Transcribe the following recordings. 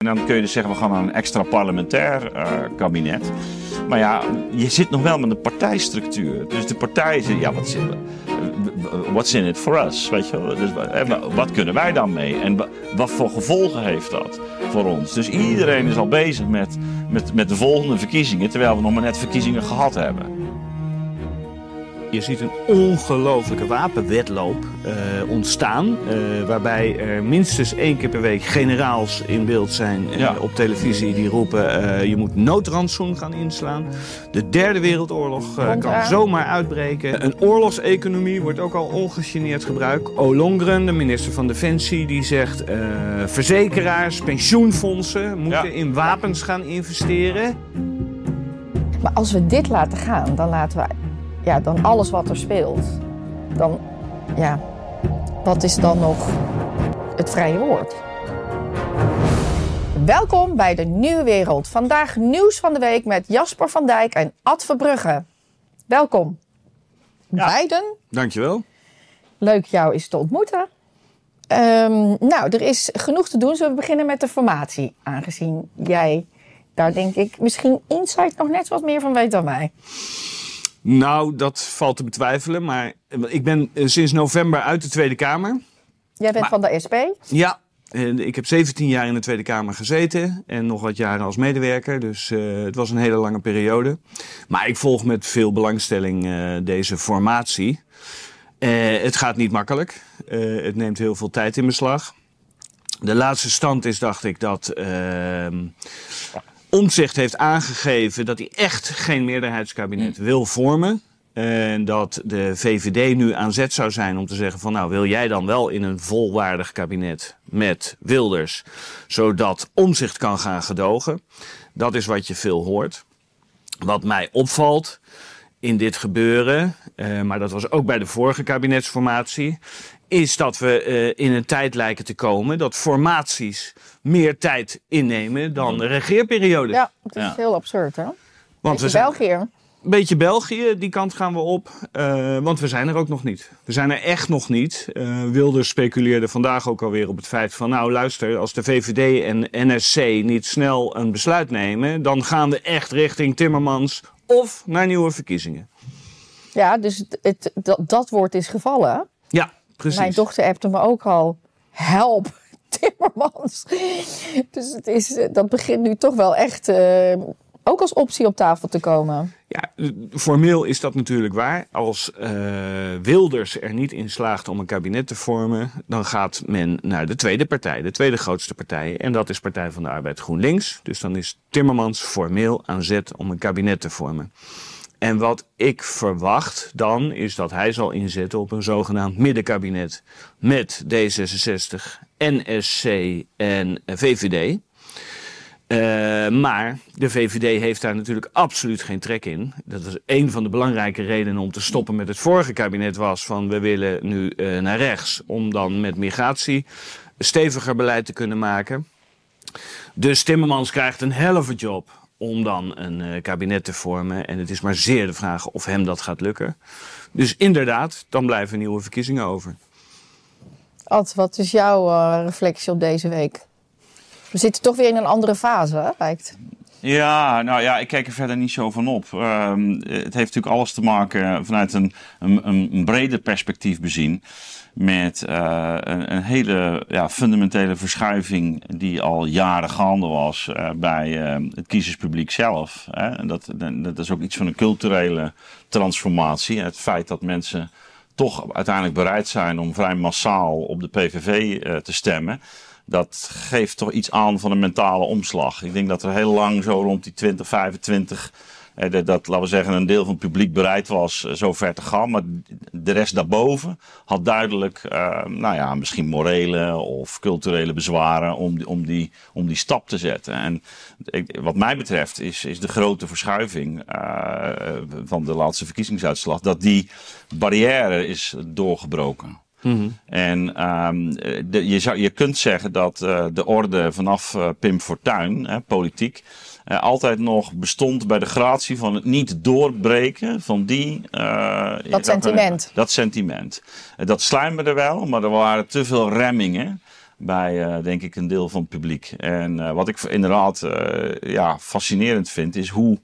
En dan kun je dus zeggen, we gaan naar een extra parlementair uh, kabinet. Maar ja, je zit nog wel met een partijstructuur. Dus de partij zegt, ja, wat zit What's in it for us? Weet je? Dus wat kunnen wij dan mee? En wat voor gevolgen heeft dat voor ons? Dus iedereen is al bezig met, met, met de volgende verkiezingen, terwijl we nog maar net verkiezingen gehad hebben. Je ziet een ongelofelijke wapenwedloop uh, ontstaan. Uh, waarbij er minstens één keer per week generaals in beeld zijn uh, ja. op televisie die roepen: je moet noodrantsoen gaan inslaan. De derde wereldoorlog kan zomaar uitbreken. Een oorlogseconomie wordt ook al ongegeneerd gebruikt. Olongren, de minister van Defensie, die zegt: verzekeraars, pensioenfondsen moeten ja. in wapens gaan investeren. Maar als we dit laten gaan, dan laten we ja, dan alles wat er speelt, dan, ja, wat is dan nog het vrije woord? Welkom bij de Nieuwe Wereld. Vandaag nieuws van de week met Jasper van Dijk en Ad Verbrugge. Welkom. Ja. Beiden. Dankjewel. Leuk jou eens te ontmoeten. Um, nou, er is genoeg te doen. Zullen we beginnen met de formatie? Aangezien jij daar denk ik misschien Insight nog net wat meer van weet dan wij. Nou, dat valt te betwijfelen. Maar ik ben eh, sinds november uit de Tweede Kamer. Jij bent van de SP? Ja, ik heb 17 jaar in de Tweede Kamer gezeten en nog wat jaren als medewerker. Dus uh, het was een hele lange periode. Maar ik volg met veel belangstelling uh, deze formatie. Uh, het gaat niet makkelijk. het neemt heel veel tijd in beslag. De laatste stand is, dacht ik, dat ehm, Omzicht heeft aangegeven dat hij echt geen meerderheidskabinet mm. wil vormen. En dat de VVD nu aan zet zou zijn om te zeggen van nou wil jij dan wel in een volwaardig kabinet met Wilders, zodat omzicht kan gaan gedogen. Dat is wat je veel hoort. Wat mij opvalt in dit gebeuren, uh, maar dat was ook bij de vorige kabinetsformatie, is dat we uh, in een tijd lijken te komen dat formaties meer tijd innemen dan de regeerperiode. Ja, het is heel absurd hè. Want we zijn, België. Een beetje België, die kant gaan we op. Uh, want we zijn er ook nog niet. We zijn er echt nog niet. Uh, Wilders speculeerde vandaag ook alweer op het feit van... nou luister, als de VVD en NSC niet snel een besluit nemen... dan gaan we echt richting Timmermans of naar nieuwe verkiezingen. Ja, dus het, het, dat, dat woord is gevallen. Ja, precies. Mijn dochter appte me ook al... help, Timmermans. Dus eh, dat begint nu toch wel echt uh, ook als optie op tafel te komen. Ja, formeel is dat natuurlijk waar. Als uh, Wilders er niet in slaagt om een kabinet te vormen, dan gaat men naar de tweede partij, de tweede grootste partij. En dat is Partij van de Arbeid GroenLinks. Dus dan is Timmermans formeel aan zet om een kabinet te vormen. En wat ik verwacht dan is dat hij zal inzetten op een zogenaamd middenkabinet met D66, NSC en VVD. Uh, maar de VVD heeft daar natuurlijk absoluut geen trek in. Dat is een van de belangrijke redenen om te stoppen met het vorige kabinet was van we willen nu uh, naar rechts om dan met migratie steviger beleid te kunnen maken. Dus Timmermans krijgt een helve job om dan een uh, kabinet te vormen. En het is maar zeer de vraag of hem dat gaat lukken. Dus inderdaad, dan blijven nieuwe verkiezingen over. Ad, wat is jouw uh, reflectie op deze week? We zitten toch weer in een andere fase, hè, lijkt. Ja, nou ja, ik kijk er verder niet zo van op. Um, het heeft natuurlijk alles te maken vanuit een, een, een breder perspectief bezien met uh, een, een, hele ja, fundamentele verschuiving die al jaren gaande was uh, bij uh, het kiezerspubliek zelf. Hè. En dat, dat is ook iets van een culturele transformatie. Het feit dat mensen toch uiteindelijk bereid zijn om vrij massaal op de PVV te stemmen dat geeft toch iets aan van een mentale omslag. Ik denk dat er heel lang zo rond die 20, 25 eh, dat, dat, laten we zeggen, een deel van het publiek bereid was eh, zo ver te gaan. Maar de rest daarboven had duidelijk, uh, nou ja, misschien morele of culturele bezwaren om, om, die, om die stap te zetten. En wat mij betreft is, is de grote verschuiving uh, van de laatste verkiezingsuitslag dat die barrière is doorgebroken. Mm En um, de, je, zou, je kunt zeggen dat uh, de orde vanaf uh, Pim Fortuyn, hè, politiek, altijd nog bestond bij de gratie van het niet doorbreken van die... dat sentiment. dat sentiment. dat sluimerde wel, maar er waren te veel remmingen. bij, eh, denk ik, een deel van het publiek. En eh, wat ik inderdaad eh, ja, fascinerend vind, is hoe,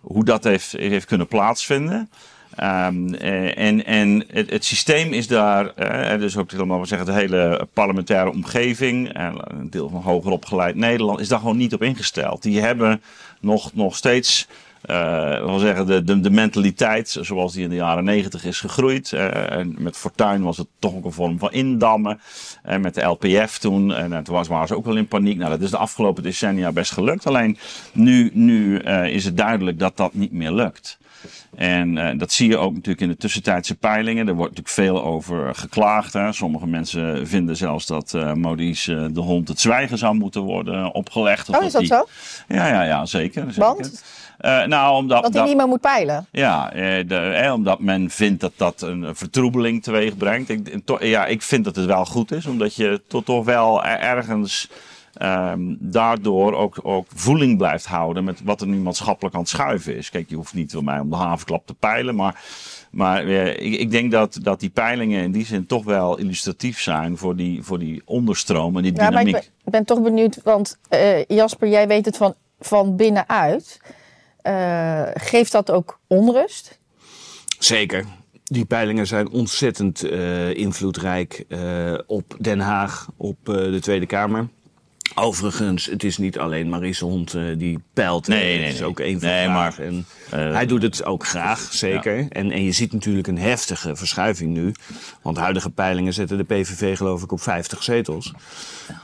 hoe dat heeft, heeft kunnen plaatsvinden. Ehm, eh, en en het, systeem is daar, eh, dus ook helemaal we zeggen, de hele parlementaire omgeving, en een deel van hoger opgeleid Nederland, is daar gewoon niet op ingesteld. Die hebben nog, nog steeds eh wil zeggen, de, de, mentaliteit zoals die in de jaren negentig is gegroeid. Eh, en met Fortuin was het toch ook een vorm van indammen. En met de LPF toen, en, eh, toen waren ze ook wel in paniek. Nou, dat is de afgelopen decennia best gelukt. Alleen nu, nu eh, is het duidelijk dat dat niet meer lukt. En eh, dat zie je ook natuurlijk in de tussentijdse peilingen. Er wordt natuurlijk veel over geklaagd. Hè. Sommige mensen vinden zelfs dat eh Maurice eh, de hond het zwijgen zou moeten worden opgelegd. Of Oh, is dat die- zo? Ja, ja, ja, zeker. zeker. Want? Eh, nou, omdat, Dat hij niet meer moet peilen. ja, de, eh, omdat men vindt dat dat een vertroebeling teweeg brengt. Ik, to- ja, ik vind dat het wel goed is, omdat je toch wel er- ergens ehm, daardoor ook, ook voeling blijft houden met wat er nu maatschappelijk aan het schuiven is. Kijk, je hoeft niet voor mij om de havenklap te peilen, maar, maar eh, ik, ik denk dat, dat die peilingen in die zin toch wel illustratief zijn voor die, voor die onderstroom en die Ja, maar ik dynamiek. ben, ik ben toch benieuwd, want eh, Jasper, jij weet het van, van binnenuit. Eh, geeft dat ook onrust? Zeker. Die peilingen zijn ontzettend eh, invloedrijk eh, op Den Haag, op eh, de Tweede Kamer. Overigens, het is niet alleen Maurice Hond eh, die peilt. Nee, Eh, nee, Het is ook een van Nee, maar. En eh, hij doet het ook graag, zeker. En, en je ziet natuurlijk een heftige verschuiving nu. Want huidige peilingen zetten de PVV geloof ik op 50 zetels.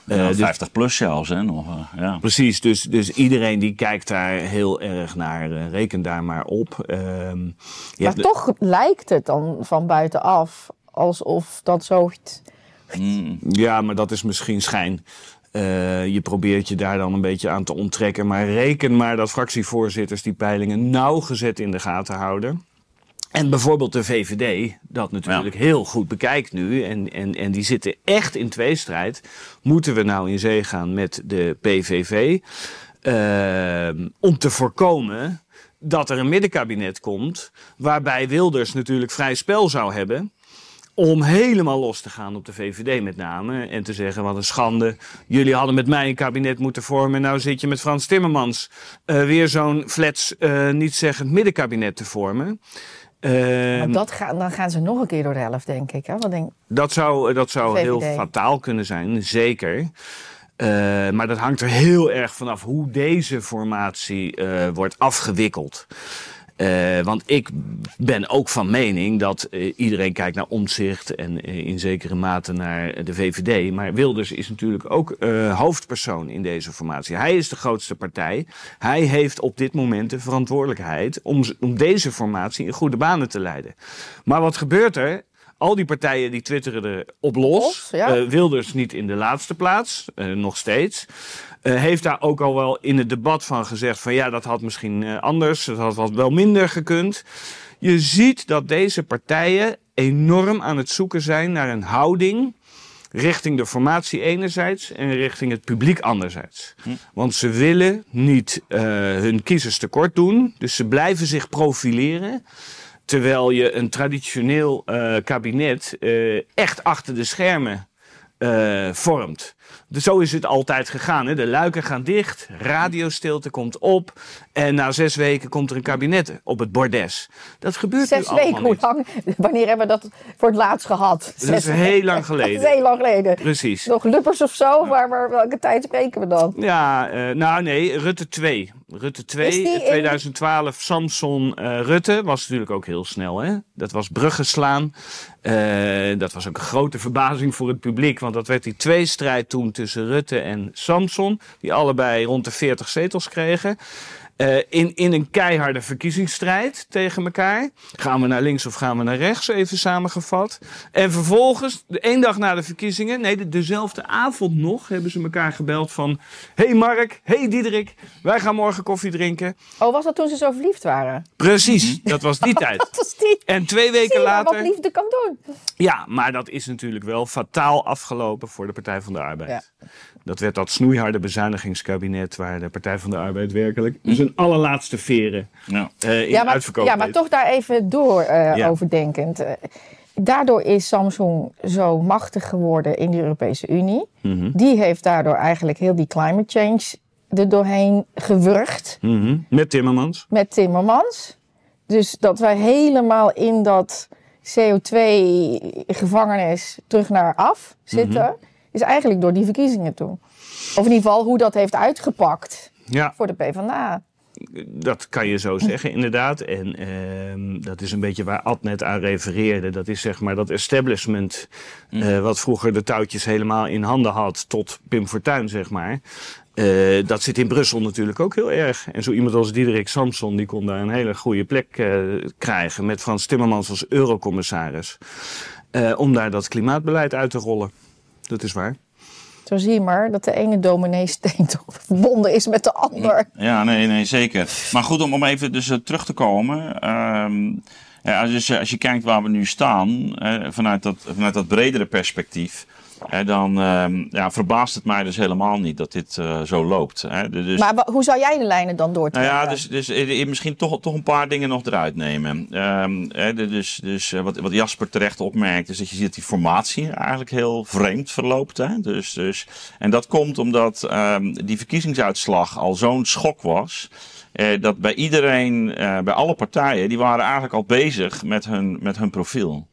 Eh, Ja, dus- 50 plus zelfs, hè, nog. eh, ja. Precies, dus, dus iedereen die kijkt daar heel erg naar, eh, reken daar maar op. Ehm, Maar de- toch lijkt het dan van buitenaf alsof dat zo... Mm. Ja, maar dat is misschien schijn. Eh, je probeert je daar dan een beetje aan te onttrekken. Maar reken maar dat fractievoorzitters die peilingen nauwgezet in de gaten houden. En bijvoorbeeld de VVD, dat natuurlijk heel goed bekijkt nu. En, en, en die zitten echt in tweestrijd. Moeten we nou in zee gaan met de PVV? Ehm, om te voorkomen dat er een middenkabinet komt. Waarbij Wilders natuurlijk vrij spel zou hebben om helemaal los te gaan op de VVD met name. En te zeggen, wat een schande. Jullie hadden met mij een kabinet moeten vormen. Nou zit je met Frans Timmermans eh, weer zo'n flats, eh niet zeggend middenkabinet te vormen. Ehm, Maar dat gaan, dan gaan ze nog een keer door de helft, denk ik. Hè? Wat denk, dat zou, dat zou heel fataal kunnen zijn, zeker. Eh, maar dat hangt er heel erg vanaf hoe deze formatie eh, wordt afgewikkeld. Eh, want ik ben ook van mening dat eh, iedereen kijkt naar omzicht en eh, in zekere mate naar de VVD. Maar Wilders is natuurlijk ook hoofdpersoon in deze formatie. Hij is de grootste partij. Hij heeft op dit moment de verantwoordelijkheid om, deze formatie in goede banen te leiden. Maar wat gebeurt er? Al die partijen die twitteren er op los. Los, ja. Wilders niet in de laatste plaats, nog steeds. Eh, heeft daar ook al wel in het debat van gezegd van ja, dat had misschien eh, anders, dat had wat wel minder gekund. Je ziet dat deze partijen enorm aan het zoeken zijn naar een houding richting de formatie enerzijds en richting het publiek anderzijds. Want ze willen niet eh, hun kiezers tekort doen, dus ze blijven zich profileren. Terwijl je een traditioneel kabinet echt achter de schermen vormt. Zo is het altijd gegaan. Hè? De luiken gaan dicht, radiostilte komt op. En na zes weken komt er een kabinet op het bordes. Dat gebeurt zes nu allemaal weken, hoe lang? Wanneer hebben we dat voor het laatst gehad? Dat is heel lang Dat is geleden. heel lang geleden. Precies. Nog Luppers of zo? Waar, waar, welke tijd spreken we dan? Ja, eh, nou nee, Rutte 2. Rutte 2, Is die in- 2012, Samson eh, Rutte was natuurlijk ook heel snel. Hè? Dat was bruggen slaan. Eh, dat was ook een grote verbazing voor het publiek. Want dat werd die tweestrijd toen tussen Rutte en Samson. Die allebei rond de 40 zetels kregen. Eh, in, in een keiharde verkiezingsstrijd tegen elkaar. Gaan we naar links of gaan we naar rechts, even samengevat. En vervolgens, de één dag na de verkiezingen, nee, de, dezelfde avond nog, hebben ze elkaar gebeld van... hey Mark, hey Diederik, wij gaan morgen koffie drinken. Oh, was dat toen ze zo verliefd waren? Precies, dat was die tijd. Dat was die. En twee weken Zie je maar wat later... liefde kan doen. Ja, maar dat is natuurlijk wel fataal afgelopen voor de Partij van de Arbeid. Ja. Dat werd dat snoeiharde bezuinigingskabinet waar de Partij van de Arbeid werkelijk zijn allerlaatste veren Ja. eh, in Ja maar, uitverkoop ja, maar deed. toch daar even door eh, Ja. overdenkend. Eh, daardoor is Samsung zo machtig geworden in de Europese Unie. Mhm. Die heeft daardoor eigenlijk heel die climate change er doorheen gewurgd Mhm. Met Timmermans. met Timmermans. Dus dat wij helemaal in dat CO2-gevangenis terug naar af zitten, is eigenlijk door die verkiezingen toen. Of in ieder geval hoe dat heeft uitgepakt Ja, voor de PvdA. dat kan je zo zeggen, inderdaad. En ehm, dat is een beetje waar Ad net aan refereerde. Dat is zeg maar dat establishment, eh, wat vroeger de touwtjes helemaal in handen had, tot Pim Fortuyn, zeg maar. Eh, dat zit in Brussel natuurlijk ook heel erg. En zo iemand als Diederik Samson, die kon daar een hele goede plek eh, krijgen. Met Frans Timmermans als eurocommissaris. eh, om daar dat klimaatbeleid uit te rollen. Dat is waar. Zo zie je maar dat de ene domineesteen toch verbonden is met de ander. Ja, nee, nee, zeker. Maar goed, om, om even dus eh, terug te komen. ehm, ja, als, je, als je kijkt waar we nu staan, eh, vanuit, dat, vanuit dat bredere perspectief, eh, dan ehm, ja, verbaast het mij dus helemaal niet dat dit eh, zo loopt. Hè. De- Dus, Maar hoe zou jij de lijnen dan nou doortrekken? ja, dus, dus eh, misschien toch, toch een paar dingen nog eruit nemen. Ehm, hè, dus dus eh, wat, wat Jasper terecht opmerkt, is dat je ziet dat die formatie eigenlijk heel vreemd verloopt. Hè? Dus, dus, en dat komt omdat ehm, die verkiezingsuitslag al zo'n schok was. eh, dat bij iedereen, eh, bij alle partijen, die waren eigenlijk al bezig met hun, met hun profiel.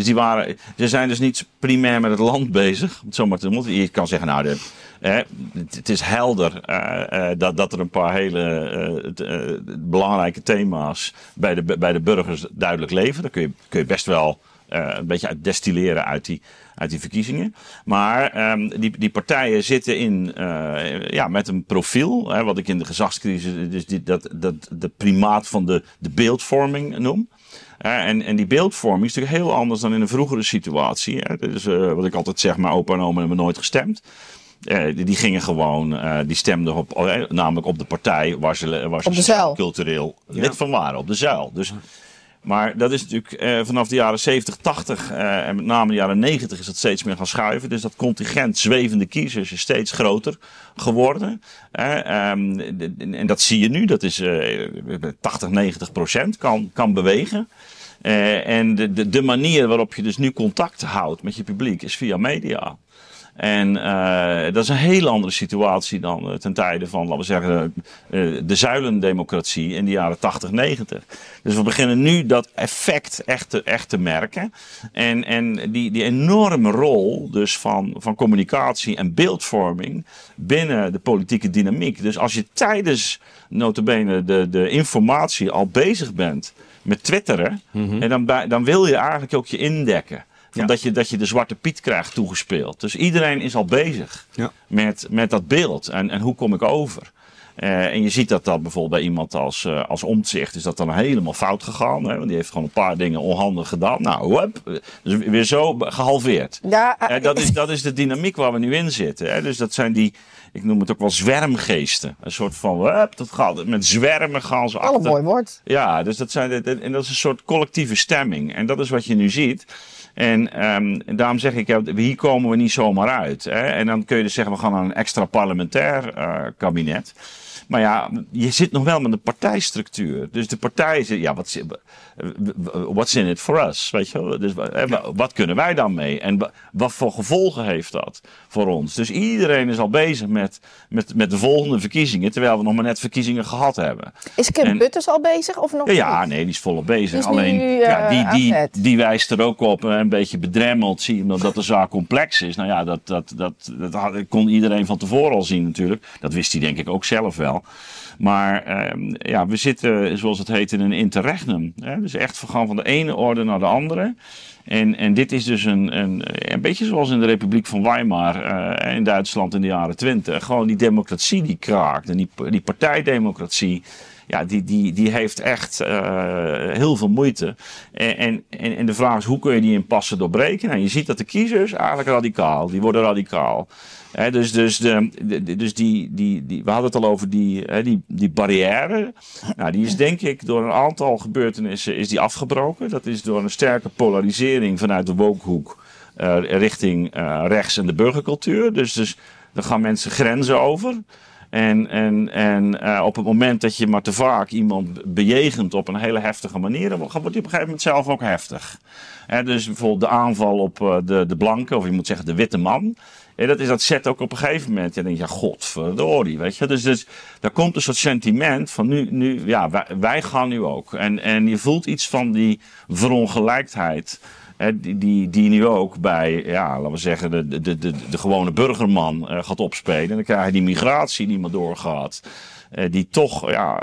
Dus die waren, ze zijn dus niet primair met het land bezig. om het Zo maar te moeten. Je kan zeggen, nou, de, hè, het, is helder eh, eh, dat, dat er een paar hele eh, belangrijke thema's bij de, bij de burgers duidelijk leven. Daar kun je, kun je best wel een beetje uit destilleren uit die, uit die verkiezingen. Maar ehm, die, die partijen zitten in, ja, met een profiel, hè, wat ik in de gezagscrisis dus dat, dat, de primaat van de, de beeldvorming noem. Eh, en, en die beeldvorming is natuurlijk heel anders dan in een vroegere situatie. Hè. Dat is eh, wat ik altijd zeg, mijn opa en oma hebben nooit gestemd. Eh, die, die gingen gewoon, eh, die stemden op, namelijk op de partij waar ze, waar cultureel lid van waren, op de zuil. Dus, maar dat is natuurlijk eh, vanaf de jaren 70, 80 eh, en met name de jaren 90 is dat steeds meer gaan schuiven. Dus dat contingent zwevende kiezers is steeds groter geworden. Eh, ehm, en dat zie je nu, dat is eh 80, 90 procent kan, kan bewegen. En de, de manier waarop je dus nu contact houdt met je publiek is via media. En eh, dat is een hele andere situatie dan eh, ten tijde van, laten we zeggen, eh, de zuilendemocratie in de jaren 80, 90. Dus we beginnen nu dat effect echt te, echt te merken. En, en die, die enorme rol dus van, van communicatie en beeldvorming binnen de politieke dynamiek. Dus als je tijdens notabene de, de informatie al bezig bent met twitteren, en dan, dan wil je eigenlijk ook je indekken. Van Ja. dat, je, dat je de Zwarte Piet krijgt toegespeeld. Dus iedereen is al bezig Ja. met, met dat beeld. En, en hoe kom ik over? Eh, en je ziet dat dat bijvoorbeeld bij iemand als, eh als omzicht is dat dan helemaal fout gegaan. Hè? Want die heeft gewoon een paar dingen onhandig gedaan. Nou, hup, dus weer zo gehalveerd. Ja, Eh, dat, is, dat is de dynamiek waar we nu in zitten. Hè? Dus dat zijn die, ik noem het ook wel zwermgeesten. Een soort van, hup, dat gaat, met zwermen gaan ze al een achter. mooi woord. Ja, dus dat, zijn, en dat is een soort collectieve stemming. En dat is wat je nu ziet. En ehm, daarom zeg ik, hier komen we niet zomaar uit. Hè? En dan kun je dus zeggen, we gaan naar een extra parlementair eh, kabinet. Maar ja, je zit nog wel met een partijstructuur. Dus de partij zegt, ja, wat, what's in it for us? Weet je wel? Dus, eh, wa- wat kunnen wij dan mee? En wa- wat voor gevolgen heeft dat voor ons? Dus iedereen is al bezig met, met, met de volgende verkiezingen. Terwijl we nog maar net verkiezingen gehad hebben. Is Kim En- Butters al bezig of nog Ja, ja, nee, die is volop bezig. Is Alleen, nu, eh, ja, die, die, die wijst er ook op, eh, een beetje bedremmeld, zie je, omdat de zaak complex is. Nou ja, dat, dat, dat, dat kon iedereen van tevoren al zien natuurlijk. Dat wist hij denk ik ook zelf wel. Maar ehm, ja, we zitten, zoals het heet, in een interregnum. Hè? Dus echt we gaan van de ene orde naar de andere. En, en dit is dus een, een, een beetje zoals in de Republiek van Weimar eh, in Duitsland in de jaren twintig. Gewoon die democratie die kraakt en die, die partijdemocratie ja, die, die, die heeft echt eh, heel veel moeite. En, en en de vraag is, hoe kun je die impasse doorbreken? Nou, je ziet dat de kiezers eigenlijk radicaal, die worden radicaal. Dus dus, de, de- dus die, die, die, we hadden het al over die, die, die barrière. Nou, die is denk ik door een aantal gebeurtenissen is die afgebroken. Dat is door een sterke polarisering vanuit de wokehoek eh, richting eh, rechts en de burgercultuur. Dus, dus dan gaan mensen grenzen over. En, en, en uh, op het moment dat je maar te vaak iemand bejegent op een hele heftige manier, dan wordt hij op een gegeven moment zelf ook heftig. He, dus bijvoorbeeld de aanval op de, de blanke, of je moet zeggen de witte man. En dat, is, dat zet ook op een gegeven moment. Je denkt, ja, godverdorie, weet je. Dus, dus daar komt een soort sentiment van nu, nu ja, wij, gaan nu ook. En, en je voelt iets van die verongelijkheid. Hè, die, die, die nu ook bij, ja, laten we zeggen, de, de, de, de gewone burgerman uh, gaat opspelen. En dan krijg je die migratie die maar doorgaat. Uh, die toch ja,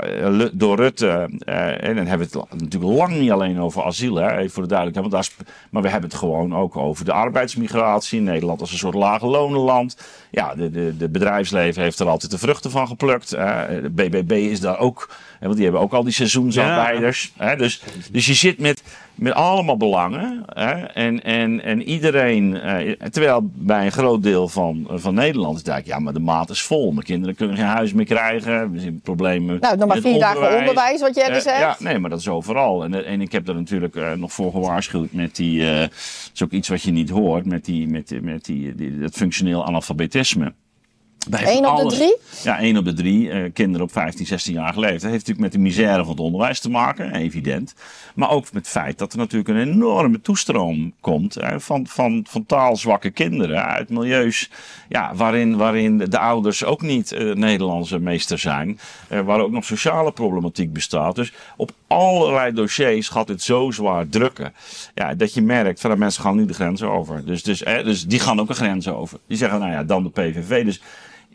door Rutte, uh, en dan hebben we het natuurlijk lang niet alleen over asiel, hè, even voor de duidelijkheid, want daar is, maar we hebben het gewoon ook over de arbeidsmigratie. Nederland als een soort lage lonenland. Ja, de, de, de bedrijfsleven heeft er altijd de vruchten van geplukt. de BBB is daar ook, want die hebben ook al die seizoensarbeiders. Ja. Hè, dus, dus je zit met, met allemaal belangen. Hè, en, en, en iedereen, terwijl bij een groot deel van, van Nederland is het ja, maar de maat is vol. Mijn kinderen kunnen geen huis meer krijgen. Zien problemen. Nou, nog maar vier dagen onderwijs, wat jij uh, zegt. Ja, nee, maar dat is overal. En, en ik heb er natuurlijk uh, nog voor gewaarschuwd met die, dat is ook iets wat je niet hoort, met, die, met, met die, die, dat functioneel analfabetisme. Eén op alles, de drie? Ja, één op de drie. Uh, kinderen op 15, 16 jaar leeftijd. Dat heeft natuurlijk met de misère van het onderwijs te maken, evident. Maar ook met het feit dat er natuurlijk een enorme toestroom komt hè, van, van, van taalzwakke kinderen uit milieus ja, waarin, waarin de ouders ook niet uh, Nederlandse meester zijn. Uh, waar ook nog sociale problematiek bestaat. Dus op allerlei dossiers gaat het zo zwaar drukken. Ja, dat je merkt van de mensen gaan nu de grens over. Dus, dus, dus die gaan ook een grens over. Die zeggen, nou ja, dan de PVV. Dus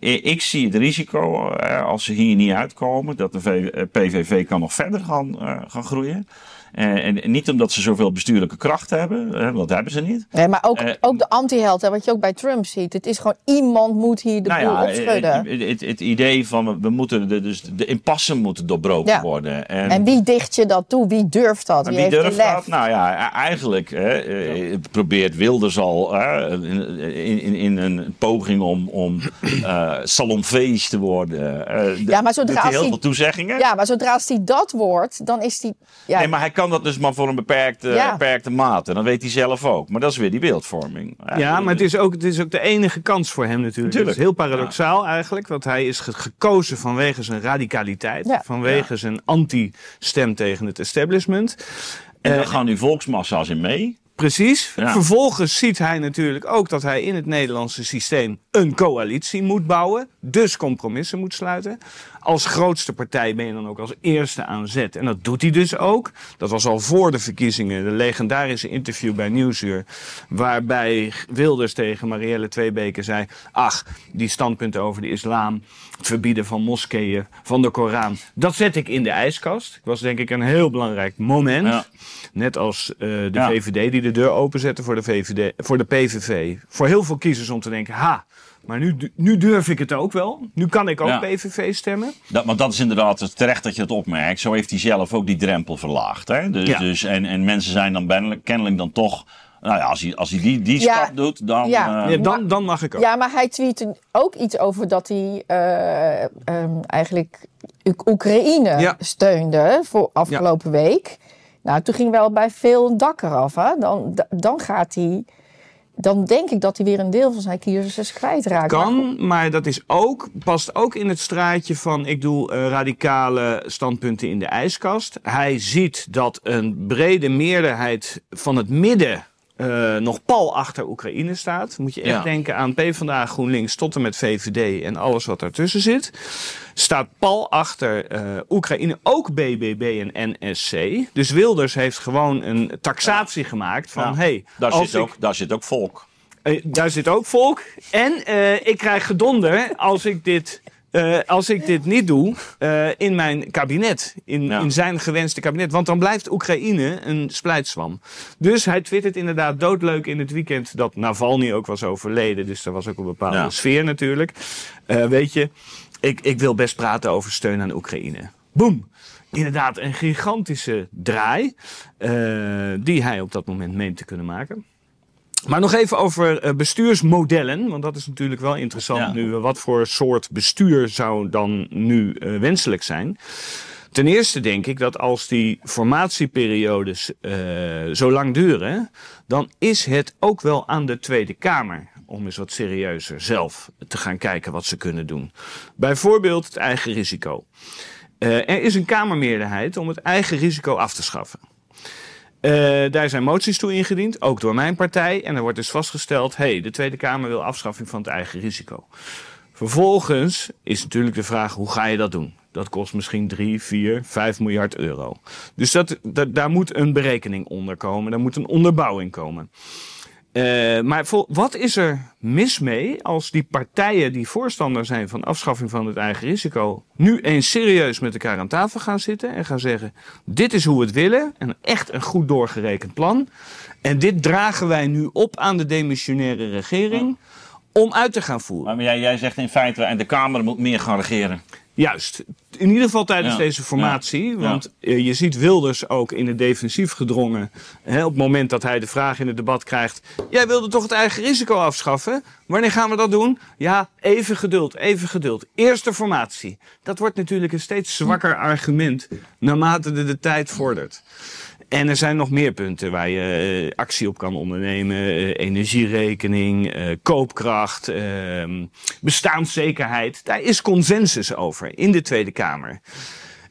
ik zie het risico, als ze hier niet uitkomen, dat de PVV kan nog verder gaan, gaan groeien. Uh, en niet omdat ze zoveel bestuurlijke kracht hebben, uh, want dat hebben ze niet. Nee, maar ook, uh, ook de anti-held, wat je ook bij Trump ziet. Het is gewoon iemand moet hier de nou boel ja, opschudden. Het, het, het, idee van we moeten de, dus de impasse moeten doorbroken Ja. worden. En, en wie dicht je dat toe? Wie durft dat? Wie, wie heeft durft dat? Nou ja, eigenlijk hè, eh, probeert Wilders al hè, in, in, in een poging om, om uh, salonfeest te worden. Uh, Ja, maar zodra hij heel veel toezeggingen. Ja, maar zodra hij dat wordt, dan is hij... Ja, Nee, maar hij kan dat dus maar voor een beperkte, Ja. beperkte mate. Dat weet hij zelf ook. Maar dat is weer die beeldvorming. Ja, maar het is, ook, het is ook de enige kans voor hem natuurlijk. Tuurlijk. Het is heel paradoxaal eigenlijk, want hij is ge- gekozen vanwege zijn radicaliteit. Ja. Vanwege zijn anti-stem tegen het establishment. En daar Eh, gaan nu volksmassa's in mee. Precies. Ja. Vervolgens ziet hij natuurlijk ook dat hij in het Nederlandse systeem een coalitie moet bouwen. Dus compromissen moet sluiten. Als grootste partij ben je dan ook als eerste aan zet. En dat doet hij dus ook. Dat was al voor de verkiezingen. De legendarische interview bij Nieuwsuur. Waarbij Wilders tegen Marielle Tweebeke zei... Ach, die standpunten over de islam, het verbieden van moskeeën, van de Koran... Dat zet ik in de ijskast. Dat was denk ik een heel belangrijk moment. Ja. Net als eh, de Ja. VVD die de deur openzette voor de, VVD, voor de PVV. Voor heel veel kiezers om te denken, ha, maar nu, nu durf ik het ook wel. Nu kan ik ook Ja. PVV stemmen. Dat, maar dat is inderdaad terecht dat je het opmerkt. Zo heeft hij zelf ook die drempel verlaagd. Hè? Dus, Ja. dus, en, en mensen zijn dan kennelijk, kennelijk dan toch... Nou ja, als hij, als hij die, die Ja. stap doet, dan... Ja. eh, Ja, dan, dan mag ik ook. Ja, maar hij tweette ook iets over dat hij eh, ehm, eigenlijk Oek- Oekraïne Ja. steunde voor afgelopen week. Nou, toen ging wel bij veel dak eraf. Hè? Dan, dan gaat hij. Dan denk ik dat hij weer een deel van zijn kiezers kwijtraakt. Kan, maar dat is ook, past ook in het straatje van ik doe eh, radicale standpunten in de ijskast. Hij ziet dat een brede meerderheid van het midden eh, nog pal achter Oekraïne staat. Moet je echt Ja. denken aan PvdA, GroenLinks tot en met VVD en alles wat daartussen zit. Staat pal achter eh, Oekraïne, ook BBB en NSC. Dus Wilders heeft gewoon een taxatie gemaakt van... Ja. Hey, daar, zit ik- ook, daar zit ook volk. eh, daar zit ook volk. En ik krijg gedonder als ik dit, eh, als ik dit niet doe eh, in mijn kabinet. In, Ja. in zijn gewenste kabinet. Want dan blijft Oekraïne een splijtswam. Dus hij twittert inderdaad doodleuk in het weekend dat Navalny ook was overleden. Dus daar was ook een bepaalde Ja. sfeer natuurlijk. Eh, weet je, ik, ik wil best praten over steun aan Oekraïne. Boom! Inderdaad, een gigantische draai. die hij op dat moment meent te kunnen maken. Maar nog even over eh, bestuursmodellen. Want dat is natuurlijk wel interessant Ja. nu. eh, Wat voor soort bestuur zou dan nu eh, wenselijk zijn? Ten eerste denk ik dat als die formatieperiodes zo lang duren, dan is het ook wel aan de Tweede Kamer om eens wat serieuzer zelf te gaan kijken wat ze kunnen doen. Bijvoorbeeld het eigen risico. Uh, er is een Kamermeerderheid om het eigen risico af te schaffen. Uh, daar zijn moties toe ingediend, ook door mijn partij. En er wordt dus vastgesteld: hey, de Tweede Kamer wil afschaffing van het eigen risico. Vervolgens is natuurlijk de vraag: hoe ga je dat doen? Dat kost misschien 3, 4, 5 miljard euro. Dus dat, dat, daar moet een berekening onder komen, daar moet een onderbouwing komen. Uh, maar wat is er mis mee als die partijen die voorstander zijn van afschaffing van het eigen risico, nu eens serieus met elkaar aan tafel gaan zitten en gaan zeggen: dit is hoe we het willen, en echt een goed doorgerekend plan. En dit dragen wij nu op aan de demissionaire regering om uit te gaan voeren. Maar jij, jij zegt in feite, en de Kamer moet meer gaan regeren. Juist. In ieder geval tijdens deze formatie. Want eh, je ziet Wilders ook in het defensief gedrongen. Hè, op het moment dat hij de vraag in het debat krijgt. Jij wilde toch het eigen risico afschaffen? Wanneer gaan we dat doen? Ja, even geduld, even geduld. Eerste formatie. Dat wordt natuurlijk een steeds zwakker argument naarmate de, de tijd vordert. En er zijn nog meer punten waar je uh, actie op kan ondernemen. Uh, energierekening, uh, koopkracht, ehm, bestaanszekerheid. Daar is consensus over in de Tweede Kamer.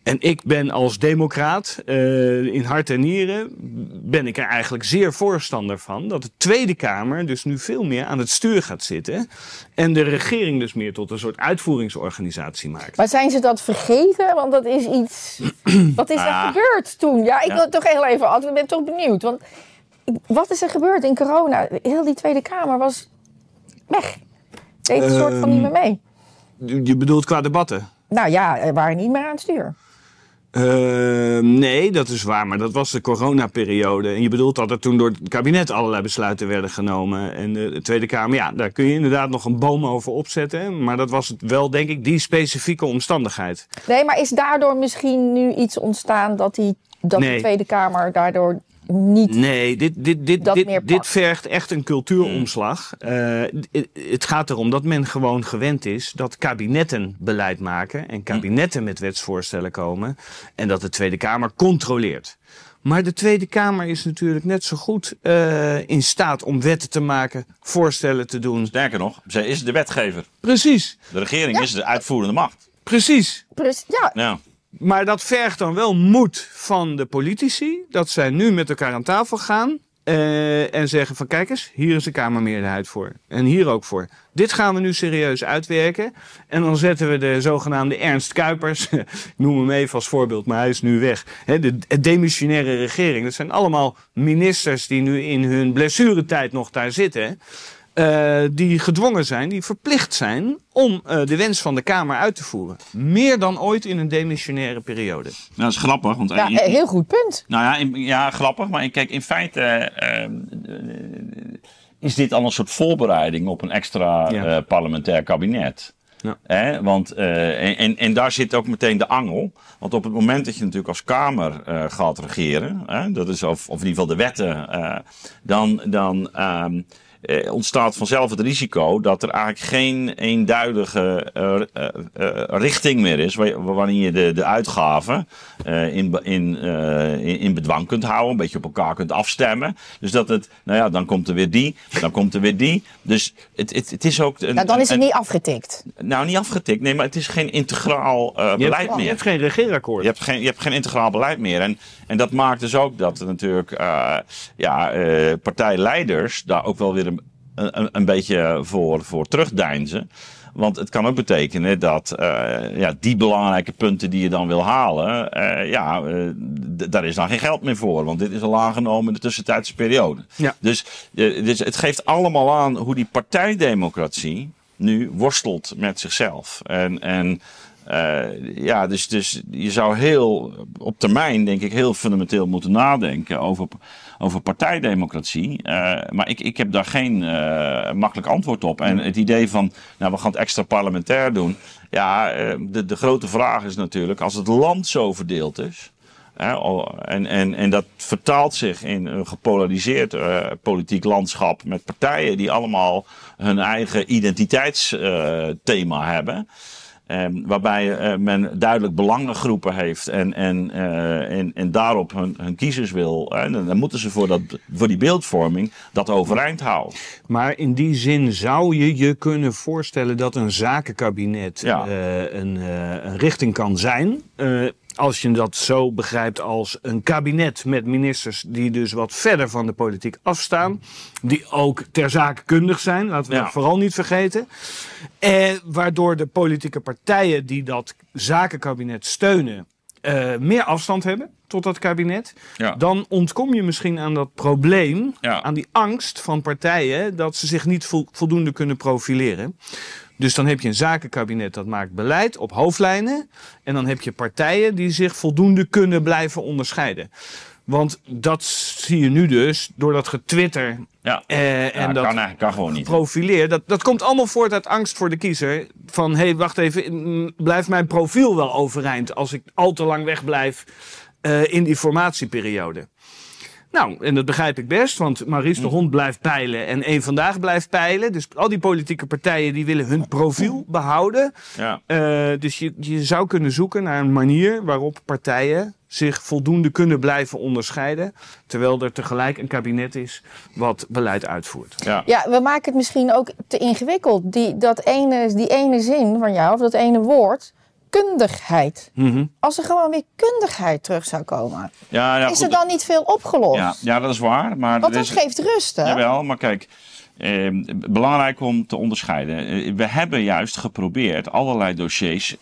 En ik ben als democraat uh, in hart en nieren ben ik er eigenlijk zeer voorstander van dat de Tweede Kamer dus nu veel meer aan het stuur gaat zitten en de regering dus meer tot een soort uitvoeringsorganisatie maakt. Maar zijn ze dat vergeten? Want dat is iets. Wat is er ah. gebeurd toen? Ja, ik ja. wil toch heel even. Ik ben toch benieuwd. Want wat is er gebeurd in corona? Heel die Tweede Kamer was weg. Deed een soort van niet meer mee. Je bedoelt qua debatten? Nou ja, waren niet meer aan het stuur. Uh, nee, dat is waar, maar dat was de coronaperiode. En je bedoelt dat er toen door het kabinet allerlei besluiten werden genomen. En de, Tweede Kamer, ja, daar kun je inderdaad nog een boom over opzetten. Maar dat was het wel, denk ik, die specifieke omstandigheid. Nee, maar is daardoor misschien nu iets ontstaan dat, die, dat nee. de Tweede Kamer daardoor niet. Nee, dit, dit, dit, dit, dit vergt echt een cultuuromslag. Uh, het gaat erom dat men gewoon gewend is dat kabinetten beleid maken en kabinetten met wetsvoorstellen komen en dat de Tweede Kamer controleert. Maar de Tweede Kamer is natuurlijk net zo goed uh, in staat om wetten te maken, voorstellen te doen. Sterker nog, zij is de wetgever. Precies. De regering ja. is de uitvoerende macht. Precies. Precies. Ja. ja. Maar dat vergt dan wel moed van de politici. Dat zij nu met elkaar aan tafel gaan. Uh, en zeggen van kijk eens, hier is de Kamermeerderheid voor. En hier ook voor. Dit gaan we nu serieus uitwerken. En dan zetten we de zogenaamde Ernst Kuipers. ik noem hem even als voorbeeld, maar hij is nu weg. De demissionaire regering. Dat zijn allemaal ministers die nu in hun blessuretijd nog daar zitten. Uh, die gedwongen zijn, die verplicht zijn om uh, de wens van de Kamer uit te voeren. Meer dan ooit in een demissionaire periode. Nou, dat is grappig. Want ja, in, heel goed punt. Nou ja, in, ja grappig. Maar kijk, in feite uh, is dit al een soort voorbereiding op een extra ja. parlementair kabinet. Ja. Eh, want, uh, en, en daar zit ook meteen de angel. Want op het moment dat je natuurlijk als Kamer uh, gaat regeren, dat is of, of in ieder geval de wetten, dan, dan um, eh, ontstaat vanzelf het risico dat er eigenlijk geen eenduidige uh, uh, richting meer is. Waarin je de, de uitgaven in, in, in, in bedwang kunt houden, een beetje op elkaar kunt afstemmen. Dus dat het, nou ja, dan komt er weer die, dan komt er weer die. Dus het, het, het is ook. Een, nou, dan is het een, niet afgetikt. Nou, niet afgetikt, nee, maar het is geen integraal beleid je hebt, meer. Je hebt geen regeerakkoord. Je hebt geen, je hebt geen integraal beleid meer. En, en dat maakt dus ook dat er natuurlijk ja, partijleiders daar ook wel weer een een, een beetje voor, voor terugdeinzen. Want het kan ook betekenen dat uh, ja, die belangrijke punten die je dan wil halen, uh, ja, uh, daar is dan geen geld meer voor. Want dit is al aangenomen in de tussentijdse periode. Ja. Dus, dus het geeft allemaal aan hoe die partijdemocratie nu worstelt met zichzelf. En, en ja, dus, dus je zou heel op termijn, denk ik, heel fundamenteel moeten nadenken over over partijdemocratie. Uh, maar ik, ik heb daar geen uh, makkelijk antwoord op. En het idee van, nou, we gaan het extra parlementair doen. Ja, uh, de, de grote vraag is natuurlijk, als het land zo verdeeld is. en, en, en dat vertaalt zich in een gepolariseerd politiek landschap met partijen die allemaal hun eigen identiteitsthema hebben. Ehm, waarbij eh, men duidelijk belangengroepen heeft en, en, eh, en, en daarop hun, hun kiezers wil. En dan moeten ze voor, dat, voor die beeldvorming dat overeind houden. Maar in die zin zou je je kunnen voorstellen dat een zakenkabinet Ja. een, eh, een richting kan zijn. Als je dat zo begrijpt als een kabinet met ministers die dus wat verder van de politiek afstaan. Die ook ter zake kundig zijn, laten we Ja. dat vooral niet vergeten. Eh, waardoor de politieke partijen die dat zakenkabinet steunen eh, meer afstand hebben tot dat kabinet. Ja. Dan ontkom je misschien aan dat probleem, Ja. aan die angst van partijen dat ze zich niet vol- voldoende kunnen profileren. Dus dan heb je een zakenkabinet dat maakt beleid op hoofdlijnen. En dan heb je partijen die zich voldoende kunnen blijven onderscheiden. Want dat zie je nu dus door dat getwitter Ja, eh, ja en dat kan gewoon niet. profileer. Dat, dat komt allemaal voort uit angst voor de kiezer. Van hé, hey, wacht even, blijft mijn profiel wel overeind als ik al te lang wegblijf eh, in die formatieperiode? Nou, en dat begrijp ik best, want Maurice de Hond blijft peilen en één vandaag blijft peilen. Dus al die politieke partijen die willen hun profiel behouden. Ja. Eh, dus je, je zou kunnen zoeken naar een manier waarop partijen zich voldoende kunnen blijven onderscheiden. Terwijl er tegelijk een kabinet is wat beleid uitvoert. Ja. Ja, we maken het misschien ook te ingewikkeld. Die, dat ene, die ene zin van jou, of dat ene woord, kundigheid. Mhm. Als er gewoon weer kundigheid terug zou komen, Ja, ja, is goed, er dan niet veel opgelost? ja, ja, dat is waar. Maar Want dat is- geeft rust, hè? Jawel, maar kijk, eh, belangrijk om te onderscheiden. Eh, we hebben juist geprobeerd allerlei dossiers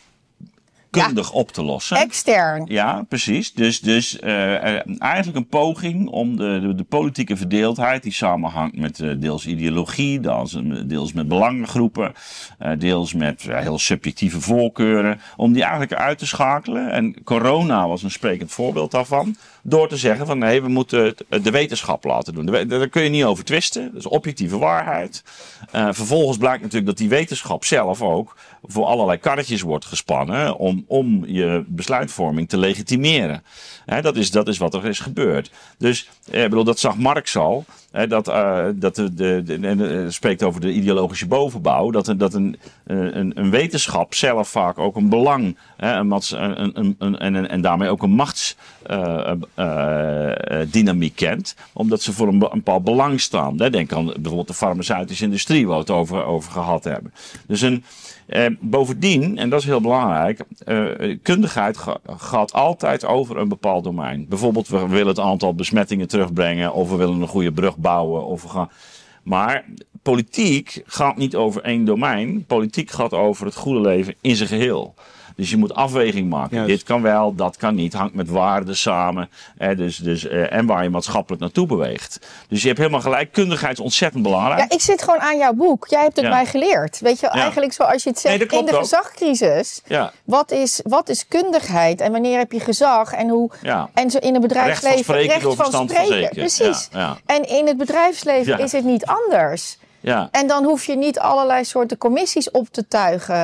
kundig op te lossen. Extern. Ja, precies. Dus, dus eh, eh, eigenlijk een poging om de, de, de politieke verdeeldheid, die samenhangt met eh, deels ideologie, deels, deels met belangengroepen, eh, deels met heel subjectieve voorkeuren, om die eigenlijk uit te schakelen. En corona was een sprekend voorbeeld daarvan. Door te zeggen van nee, we moeten de wetenschap laten doen. De Daar kun je niet over twisten. Dat is objectieve waarheid. Eh, vervolgens blijkt natuurlijk dat die wetenschap zelf ook voor allerlei karretjes wordt gespannen om, om je besluitvorming te legitimeren. Dat, is, dat is wat er is gebeurd. Dus eh, bedoel, dat zag Marx al. Hè, dat eh, dat de, de, eh, spreekt over de ideologische bovenbouw. Dat, dat een, eh, een, een wetenschap zelf vaak ook een belang een een, een, en, en, daarmee ook een machtsdynamiek kent. Omdat ze voor een, een bepaald belang staan. Denk aan bijvoorbeeld de farmaceutische industrie, waar we het over, over gehad hebben. Dus een, eh, bovendien, en dat is heel belangrijk, eh, kundigheid ga- gaat altijd over een bepaald domein. Bijvoorbeeld, we willen het aantal besmettingen terugbrengen, of we willen een goede brug bouwen, of we gaan. Maar politiek gaat niet over één domein. Politiek gaat over het goede leven in zijn geheel. Dus je moet afweging maken. Juist. Dit kan wel, dat kan niet. Hangt met waarden samen. Hè, dus, dus, eh, en waar je maatschappelijk naartoe beweegt. Dus je hebt helemaal gelijk. Kundigheid is ontzettend belangrijk. Ja, ik zit gewoon aan jouw boek. Jij hebt het Ja. mij geleerd. Weet je, Ja. eigenlijk zoals je het zegt in de ook. gezagcrisis. Ja. Wat is, wat is kundigheid en wanneer heb je gezag en hoe Ja. en zo in het bedrijfsleven Recht van spreken verstand van spreken. Precies. Ja, ja. En in het bedrijfsleven Ja. is het niet anders. Ja. En dan hoef je niet allerlei soorten commissies op te tuigen.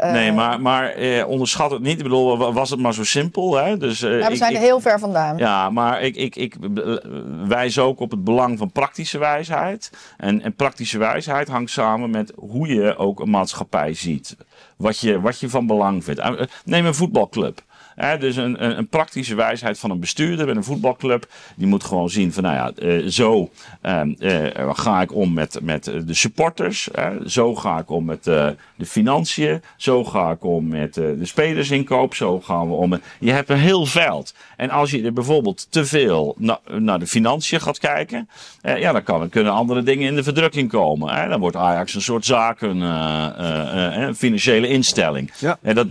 eh, Nee, maar, maar eh, onderschat het niet. Ik bedoel, wa- was het maar zo simpel. Hè? Dus, eh, ja, we zijn ik- er heel ver vandaan. Ja, maar ik, ik, ik wijs ook op het belang van praktische wijsheid. En, en praktische wijsheid hangt samen met hoe je ook een maatschappij ziet. Wat je, wat je van belang vindt. Eh, Neem een voetbalclub. Hè, dus een, een, een praktische wijsheid van een bestuurder bij een voetbalclub. Die moet gewoon zien van, nou ja, eh, zo ehm, eh, ga ik om met, met de supporters. Hè, zo ga ik om met eh, de financiën. Zo ga ik om met de spelersinkoop. Zo gaan we om met... Je hebt een heel veld. En als je er bijvoorbeeld te veel na- naar de financiën gaat kijken. ja, dan kan, kunnen andere dingen in de verdrukking komen. Dan wordt Ajax een soort zaken, een financiële instelling. Ja. En dat,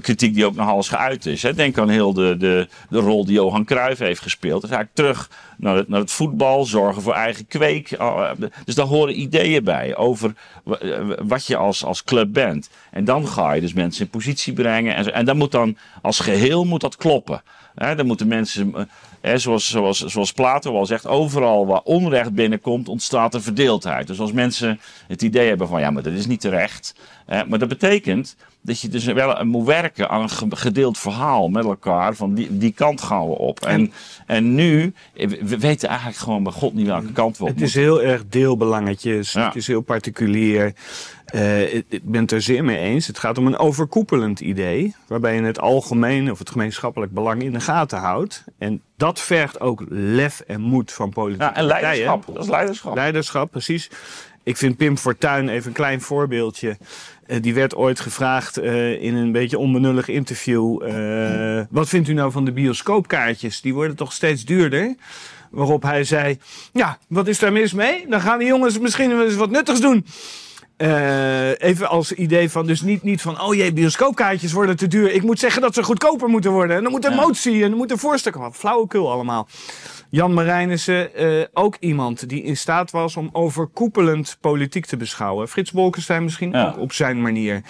kritiek die ook nogal eens geuit is. Denk aan heel de, de, de rol die Johan Cruijff heeft gespeeld. Dus eigenlijk terug naar het, naar het voetbal, zorgen voor eigen kweek. Uh, Dus daar horen ideeën bij over eh, wat je als, als club bent. En dan ga je dus mensen in positie brengen. En, en dat moet dan als geheel moet dat kloppen. Hè, dan moeten mensen, eh, hè, zoals, zoals, zoals Plato al zegt, overal waar onrecht binnenkomt, ontstaat er verdeeldheid. Dus als mensen het idee hebben van ja, maar dat is niet terecht. Hè, maar dat betekent dat je dus wel moet werken aan een ge- gedeeld verhaal met elkaar. Van die, die kant gaan we op. En, en nu, eh, we we weten eigenlijk gewoon bij God niet welke kant we op Het is heel erg deelbelangetjes. Ja. Het is heel particulier. Eh, ik ben het er zeer mee eens. Het gaat om een overkoepelend idee, waarbij je het algemeen of het gemeenschappelijk belang in de gaten houdt. En dat vergt ook lef en moed van politieke Ja, en partijen. leiderschap. Dat is leiderschap. Leiderschap, precies. Ik vind Pim Fortuyn, even een klein voorbeeldje. Eh, die werd ooit gevraagd eh, in een beetje onbenullig interview. eh, wat vindt u nou van de bioscoopkaartjes? Die worden toch steeds duurder? Waarop hij zei: Ja, wat is daar mis mee? Dan gaan die jongens misschien wel eens wat nuttigs doen. Even als idee van, dus niet, niet van, oh jee, bioscoopkaartjes worden te duur. Ik moet zeggen dat ze goedkoper moeten worden. En dan moet er motie en dan moet er voorstel komen. Flauwekul allemaal. Jan Marijnissen, eh, ook iemand die in staat was om overkoepelend politiek te beschouwen. Frits Bolkestein misschien Ja. ook op zijn manier.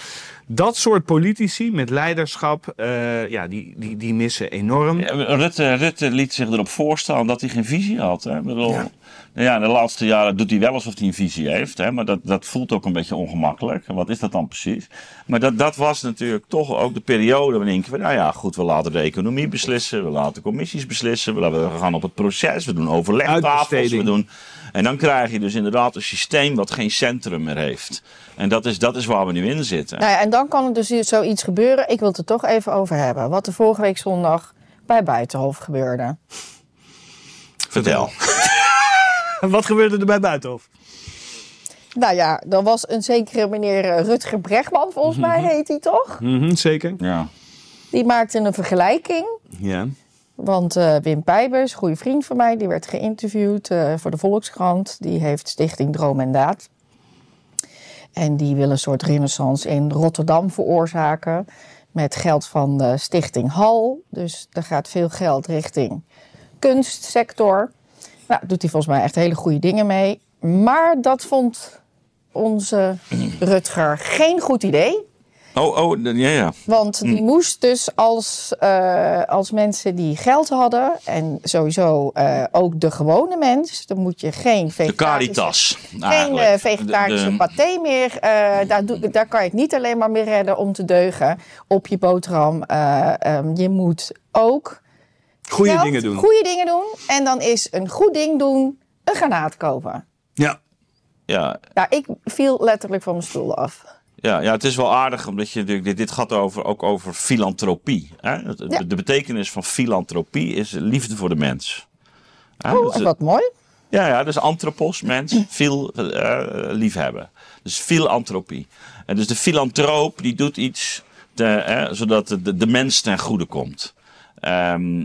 Dat soort politici met leiderschap, eh, ja, die, die, die missen enorm. Ja, Rutte, Rutte liet zich erop voorstaan dat hij geen visie had. Hè? Bedoel, Ja. ja. de laatste jaren doet hij wel alsof hij een visie heeft. Hè? Maar dat, dat voelt ook een beetje ongemakkelijk. Wat is dat dan precies? Maar dat, dat was natuurlijk toch ook de periode waarin ik... Nou ja, goed, we laten de economie beslissen. We laten commissies beslissen. We, laten- we gaan op het proces. We doen overlegtafels. We doen, en dan krijg je dus inderdaad een systeem wat geen centrum meer heeft. En dat is, dat is waar we nu in zitten. Nou ja, en dan kan er dus zoiets gebeuren. Ik wil het er toch even over hebben. Wat er vorige week zondag bij Buitenhof gebeurde. Vertel. Wat gebeurde er bij Buitenhof? Nou ja, er was een zekere meneer eh, Rutger Bregman, volgens mij heet hij toch? Mhm, zeker. Ja. Die maakte een vergelijking. Ja. Want eh, Wim Pijbers, goede vriend van mij, die werd geïnterviewd eh, voor de Volkskrant. Die heeft Stichting Droom en Daad. En die wil een soort renaissance in Rotterdam veroorzaken. Met geld van de Stichting Hal. Dus er gaat veel geld richting kunstsector. Nou, doet hij volgens mij echt hele goede dingen mee. Maar dat vond onze Rutger geen goed idee. Oh, oh, ja, ja. Want die moest dus als, eh, als mensen die geld hadden... en sowieso eh, ook de gewone mens... dan moet je geen De vegetarische, Caritas. geen eh, vegetarische De- de- paté meer. daar, daar kan je het niet alleen maar mee redden om te deugen op je boterham. Eh, ehm, je moet ook Goede dingen doen. goede dingen doen. En dan is een goed ding doen een granaat kopen. Ja. Ja, Nou, ik viel letterlijk van mijn stoel af. Ja, ja, het is wel aardig, omdat je dit, dit gaat over, ook over filantropie. Hè? Ja. De, betekenis van filantropie is liefde voor de mens. Hè? Oh, Dus, wat mooi. ja, ja, dus anthropos, mens, veel eh, liefhebben. Dus filantropie. En dus de filantroop die doet iets te, hè, zodat de, de, mens ten goede komt. Ehm,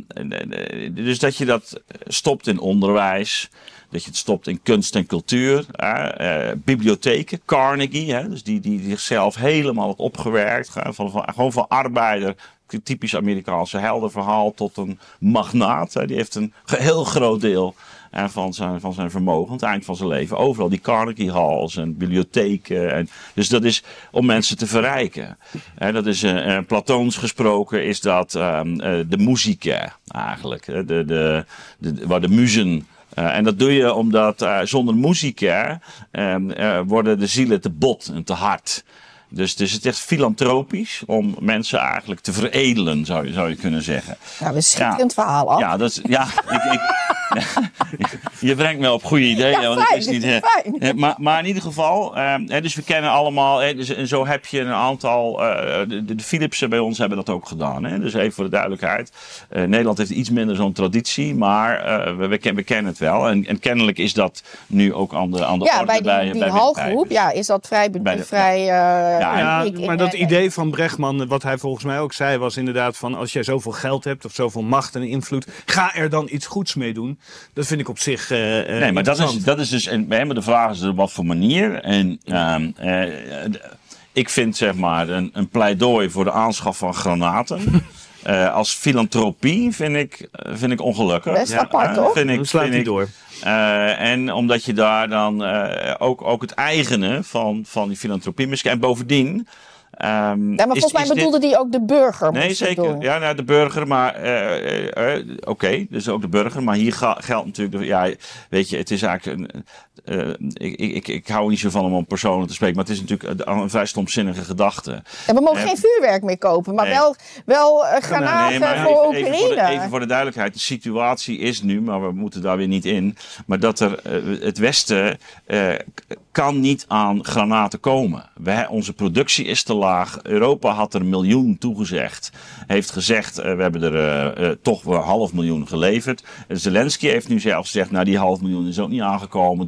dus dat je dat stopt in onderwijs, dat je het stopt in kunst en cultuur, eh, bibliotheken, Carnegie, hè, dus die, die zichzelf helemaal opgewerkt, van, van, gewoon van arbeider, typisch Amerikaanse heldenverhaal, tot een magnaat. Die heeft een heel groot deel van, zijn, van zijn vermogen, aan het eind van zijn leven, overal die Carnegie halls en bibliotheken. En, dus dat is om mensen te verrijken. Dat is, eh eh, Platoons gesproken, is dat ehm, eh, de muzika eigenlijk, de, de, de, waar de muzen eh, en dat doe je omdat eh, zonder muzika ehm, eh, worden de zielen te bot en te hard. Dus, dus het is echt filantropisch om mensen eigenlijk te veredelen, zou je, zou je kunnen zeggen. Nou, een schitterend verhaal af. Ja, dat is, ja, ik, ik, je brengt me op goede ideeën. Ja, want fijn, wist niet, eh, fijn. eh, maar, maar in ieder geval, ehm, dus we kennen allemaal, dus, en zo heb je een aantal, eh, de, de Philipsen bij ons hebben dat ook gedaan. Hè? Dus even voor de duidelijkheid. Nederland heeft iets minder zo'n traditie, maar we, we, ken- we kennen het wel. En, en kennelijk is dat nu ook aan de, aan de Ja, orde bij die, bij, die bij halgroep ja, is dat vrij, be- Bij de- vrij Ja, maar dat eh, idee van Brechtman, wat hij volgens mij ook zei, was inderdaad van als jij zoveel geld hebt of zoveel macht en invloed, ga er dan iets goeds mee doen. Dat vind ik op zich. eh, eh, Nee, maar dat is, dat is dus. En, hè, maar de vraag is op wat voor manier. En ehm, eh, ik vind zeg maar een, een pleidooi voor de aanschaf van granaten. eh, als filantropie vind ik, eh, vind ik ongelukkig. Best apart, Eh, toch? Vind ik, Dan slaat vind hij ik, door. eh, en omdat je daar dan eh, ook, ook het eigene van, van die filantropie misschien. En bovendien. ehm, Ja, maar is- volgens mij dit- bedoelde die ook de burger. Nee, zeker. Ja, nou, de burger, maar oké, dus ook de burger. Maar hier geldt natuurlijk, de- ja, weet je, het is eigenlijk een. Eh, ik, ik, ik, hou niet zo van om om personen te spreken, maar het is natuurlijk een, vrij stomzinnige gedachte. En we mogen Eh, geen vuurwerk meer kopen, maar nee. wel, wel eh, granaten voor even, even, Oekraïne. voor de, even voor de duidelijkheid, de situatie is nu, maar we moeten daar weer niet in. Maar dat er het Westen kan niet aan granaten komen. Wij, onze productie is te laag. Europa had er een miljoen toegezegd. Heeft gezegd, we hebben er toch wel half miljoen geleverd. Zelensky heeft nu zelf gezegd, nou die half miljoen is ook niet aangekomen.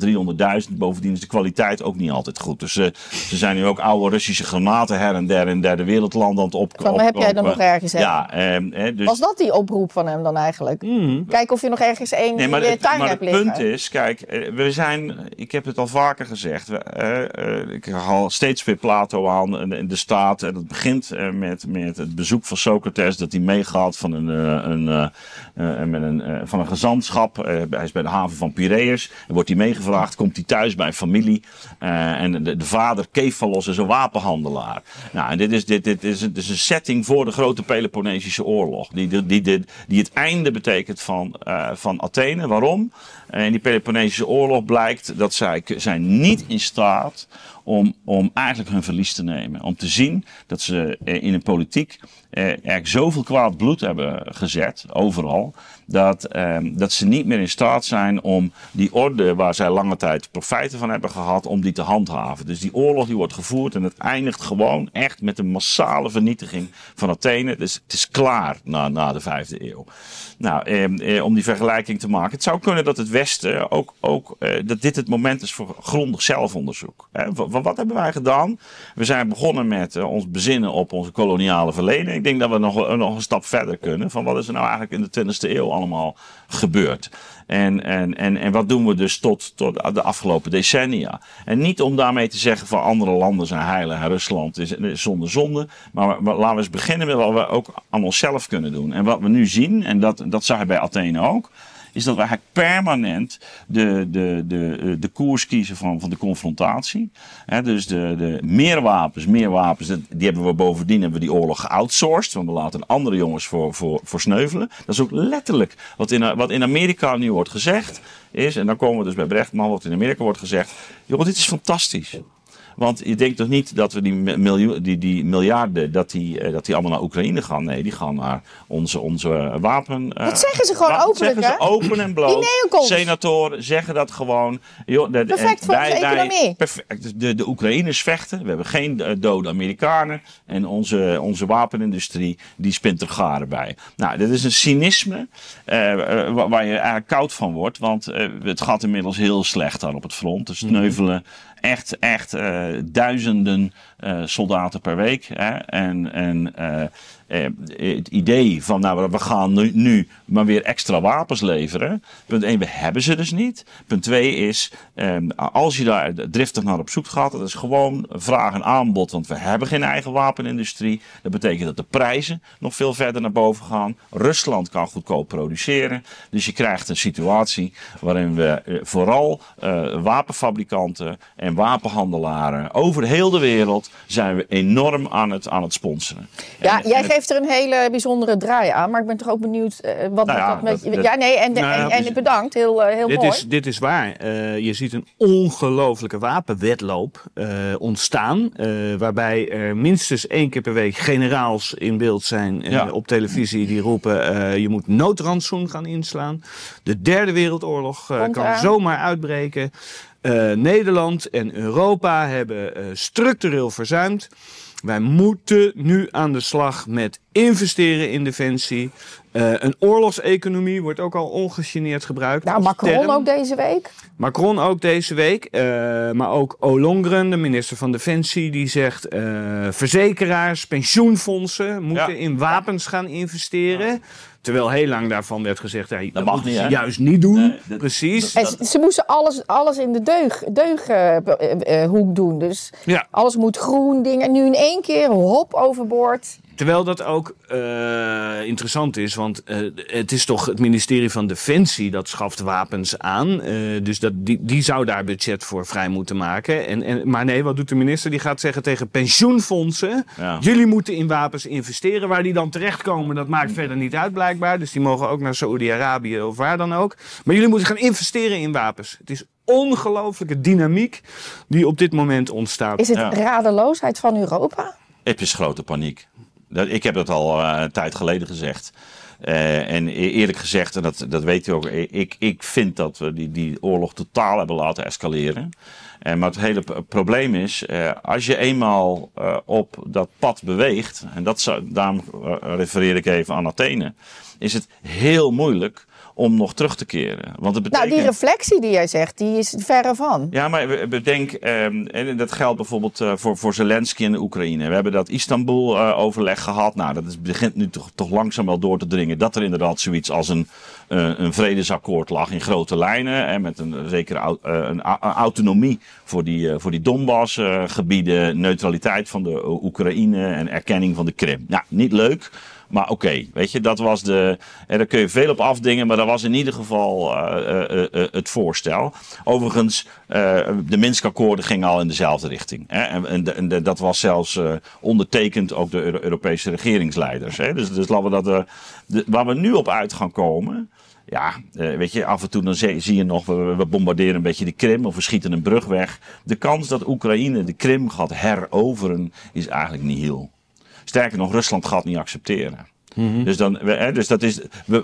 300.000, bovendien is de kwaliteit ook niet altijd goed. Dus ze zijn nu ook oude Russische granaten her en der in derde wereldland aan het opkomen. Wat heb jij dan nog ergens? Ja, ehm, dus... Was dat die oproep van hem dan eigenlijk? Mm. Kijk of je nog ergens één nee, maar in je het, tuin maar hebt het liggen. punt is, kijk, we zijn, ik heb het al vaker gezegd, we, ik haal steeds weer Plato aan in de staat. En dat begint met, met het bezoek van Socrates, dat hij meegaat van een, een, met een, van een gezantschap. hij is bij de haven van Piraeus. En wordt hij meegevraagd, komt hij thuis bij een familie. en de, de vader, Kefalos, is een wapenhandelaar. Nou, en dit is, dit, dit, is, dit is een setting voor de grote Peloponnesische oorlog. Die, die, die, die het einde betekent van, van Athene. Waarom? In die Peloponnesische oorlog blijkt dat zij zijn niet in staat om, om eigenlijk hun verlies te nemen. Om te zien dat ze in een politiek eh, eigenlijk zoveel kwaad bloed hebben gezet, overal, dat, eh, dat ze niet meer in staat zijn om die orde waar zij lange tijd profijten van hebben gehad, om die te handhaven. Dus die oorlog die wordt gevoerd en het eindigt gewoon echt met een massale vernietiging van Athene. Dus het is klaar na, na de vijfde eeuw. Nou, eh, eh, om die vergelijking te maken. Het zou kunnen dat het Westen ook, ook eh, dat dit het moment is voor grondig zelfonderzoek. Wat, wat hebben wij gedaan? We zijn begonnen met uh, ons bezinnen op onze koloniale verleden. Ik denk dat we nog, nog een stap verder kunnen. Van wat is er nou eigenlijk in de 20e eeuw allemaal gebeurd? En, en, en, en wat doen we dus tot, tot de afgelopen decennia? En niet om daarmee te zeggen van andere landen zijn heilig Rusland is, zonder zonde. Maar, maar laten we eens beginnen met wat we ook aan onszelf kunnen doen. En wat we nu zien, en dat, dat zag je bij Athene ook is dat we eigenlijk permanent de, de, de, de koers kiezen van, van de confrontatie. Dus de, de meer wapens, meer wapens, die hebben we bovendien hebben we die oorlog geoutsourced. Want we laten andere jongens voor, voor, voor sneuvelen. Dat is ook letterlijk wat in, wat in Amerika nu wordt gezegd. Is, en dan komen we dus bij Brechtman, wat in Amerika wordt gezegd. Joh, dit is fantastisch. Want je denkt toch niet dat we die, miljoen, die, die miljarden, dat die, dat die allemaal naar Oekraïne gaan? Nee, die gaan naar onze, onze wapen. Dat zeggen ze gewoon openlijk, zeggen ze hè? open en bloot. Senatoren zeggen dat gewoon. Joh, de, perfect voor wij, economie. Perfect. De, de Oekraïners vechten. We hebben geen dode Amerikanen. En onze, onze wapenindustrie, die spint er garen bij. Nou, dit is een cynisme uh, waar je eigenlijk koud van wordt. Want uh, het gaat inmiddels heel slecht daar op het front. De sneuvelen. Mm -hmm echt, echt uh, duizenden uh, soldaten per week. Hè? En, en uh, het idee van, nou, we gaan nu, nu maar weer extra wapens leveren. Punt 1, we hebben ze dus niet. Punt 2 is, um, als je daar driftig naar op zoek gaat, dat is gewoon vraag en aanbod, want we hebben geen eigen wapenindustrie. Dat betekent dat de prijzen nog veel verder naar boven gaan. Rusland kan goedkoop produceren. Dus je krijgt een situatie waarin we uh, vooral uh, wapenfabrikanten en wapenhandelaren over heel de wereld zijn we enorm aan het, aan het sponsoren. Ja, en, jij en geeft er een hele bijzondere draai aan, maar ik ben toch ook benieuwd uh, wat nou ja, dat met dat, Ja, nee, en, nou ja, en, en bedankt, heel, uh, heel dit mooi. Is, dit is waar. Uh, je ziet een ongelofelijke wapenwedloop ontstaan, waarbij er minstens één keer per week generaals in beeld zijn Ja. op televisie die roepen: je moet noodrantsoen gaan inslaan. De derde wereldoorlog kan eraan. zomaar uitbreken. Uh, Nederland en Europa hebben uh, structureel verzuimd. Wij moeten nu aan de slag met investeren in defensie. Uh, een oorlogseconomie wordt ook al ongegeneerd gebruikt. Nou, Macron term. ook deze week. Macron ook deze week. Uh, maar ook Ollongren, de minister van Defensie, die zegt... Uh, verzekeraars, pensioenfondsen moeten Ja. in wapens gaan investeren. Terwijl heel lang daarvan werd gezegd... Hey, dat mag moeten niet, ze hè? juist niet doen. Nee, dat- Precies. En ze, ze moesten alles, alles in de deug, deughoek doen. Dus Ja. alles moet groen, dingen. En nu in één keer, hop, overboord. Terwijl dat ook uh, interessant is, want uh, het is toch het ministerie van Defensie dat schaft wapens aan. Uh, dus dat, die, die zou daar budget voor vrij moeten maken. En, en, maar nee, wat doet de minister? Die gaat zeggen tegen pensioenfondsen: Ja. jullie moeten in wapens investeren. Waar die dan terechtkomen, dat maakt verder niet uit blijkbaar. Dus die mogen ook naar Saoedi-Arabië of waar dan ook. Maar jullie moeten gaan investeren in wapens. Het is ongelooflijke dynamiek die op dit moment ontstaat. Is het Ja. radeloosheid van Europa? Het is grote paniek. Ik heb dat al uh, een tijd geleden gezegd. Uh, en e-, eerlijk gezegd, en dat, dat weet u ook, ik, ik vind dat we die, die oorlog totaal hebben laten escaleren. Uh, maar het hele probleem is, als je eenmaal op dat pad beweegt, en dat zou, daarom refereer ik even aan Athene, is het heel moeilijk om nog terug te keren. Want het betekent... Nou, die reflectie die jij zegt, die is verre van. Ja, maar bedenk, um, en dat geldt bijvoorbeeld uh, voor, voor Zelensky in de Oekraïne. We hebben dat Istanbul-overleg gehad. Nou, dat is, begint nu toch, toch langzaam wel door te dringen dat er inderdaad zoiets als een, uh, een vredesakkoord lag in grote lijnen. Hè, met een zekere een autonomie voor die, voor die Donbass-gebieden, neutraliteit van de Oekraïne en erkenning van de Krim. Nou, niet leuk. Maar oké, weet je, dat was de. En daar kun je veel op afdingen, maar dat was in ieder geval uh, uh, uh, het voorstel. Overigens, de Minsk-akkoorden gingen al in dezelfde richting. Hè? En, en, dat was zelfs ondertekend ook Euro Europese regeringsleiders. Hè? Dus, dus laten we dat. Waar we nu op uit gaan komen. Ja, weet je, af en toe dan zie, je nog, we, bombarderen een beetje de Krim of we schieten een brug weg. De kans dat Oekraïne de Krim gaat heroveren is eigenlijk niet heel. Sterker nog, Rusland gaat niet accepteren. Mhm. Dus, dan, dus dat is, we,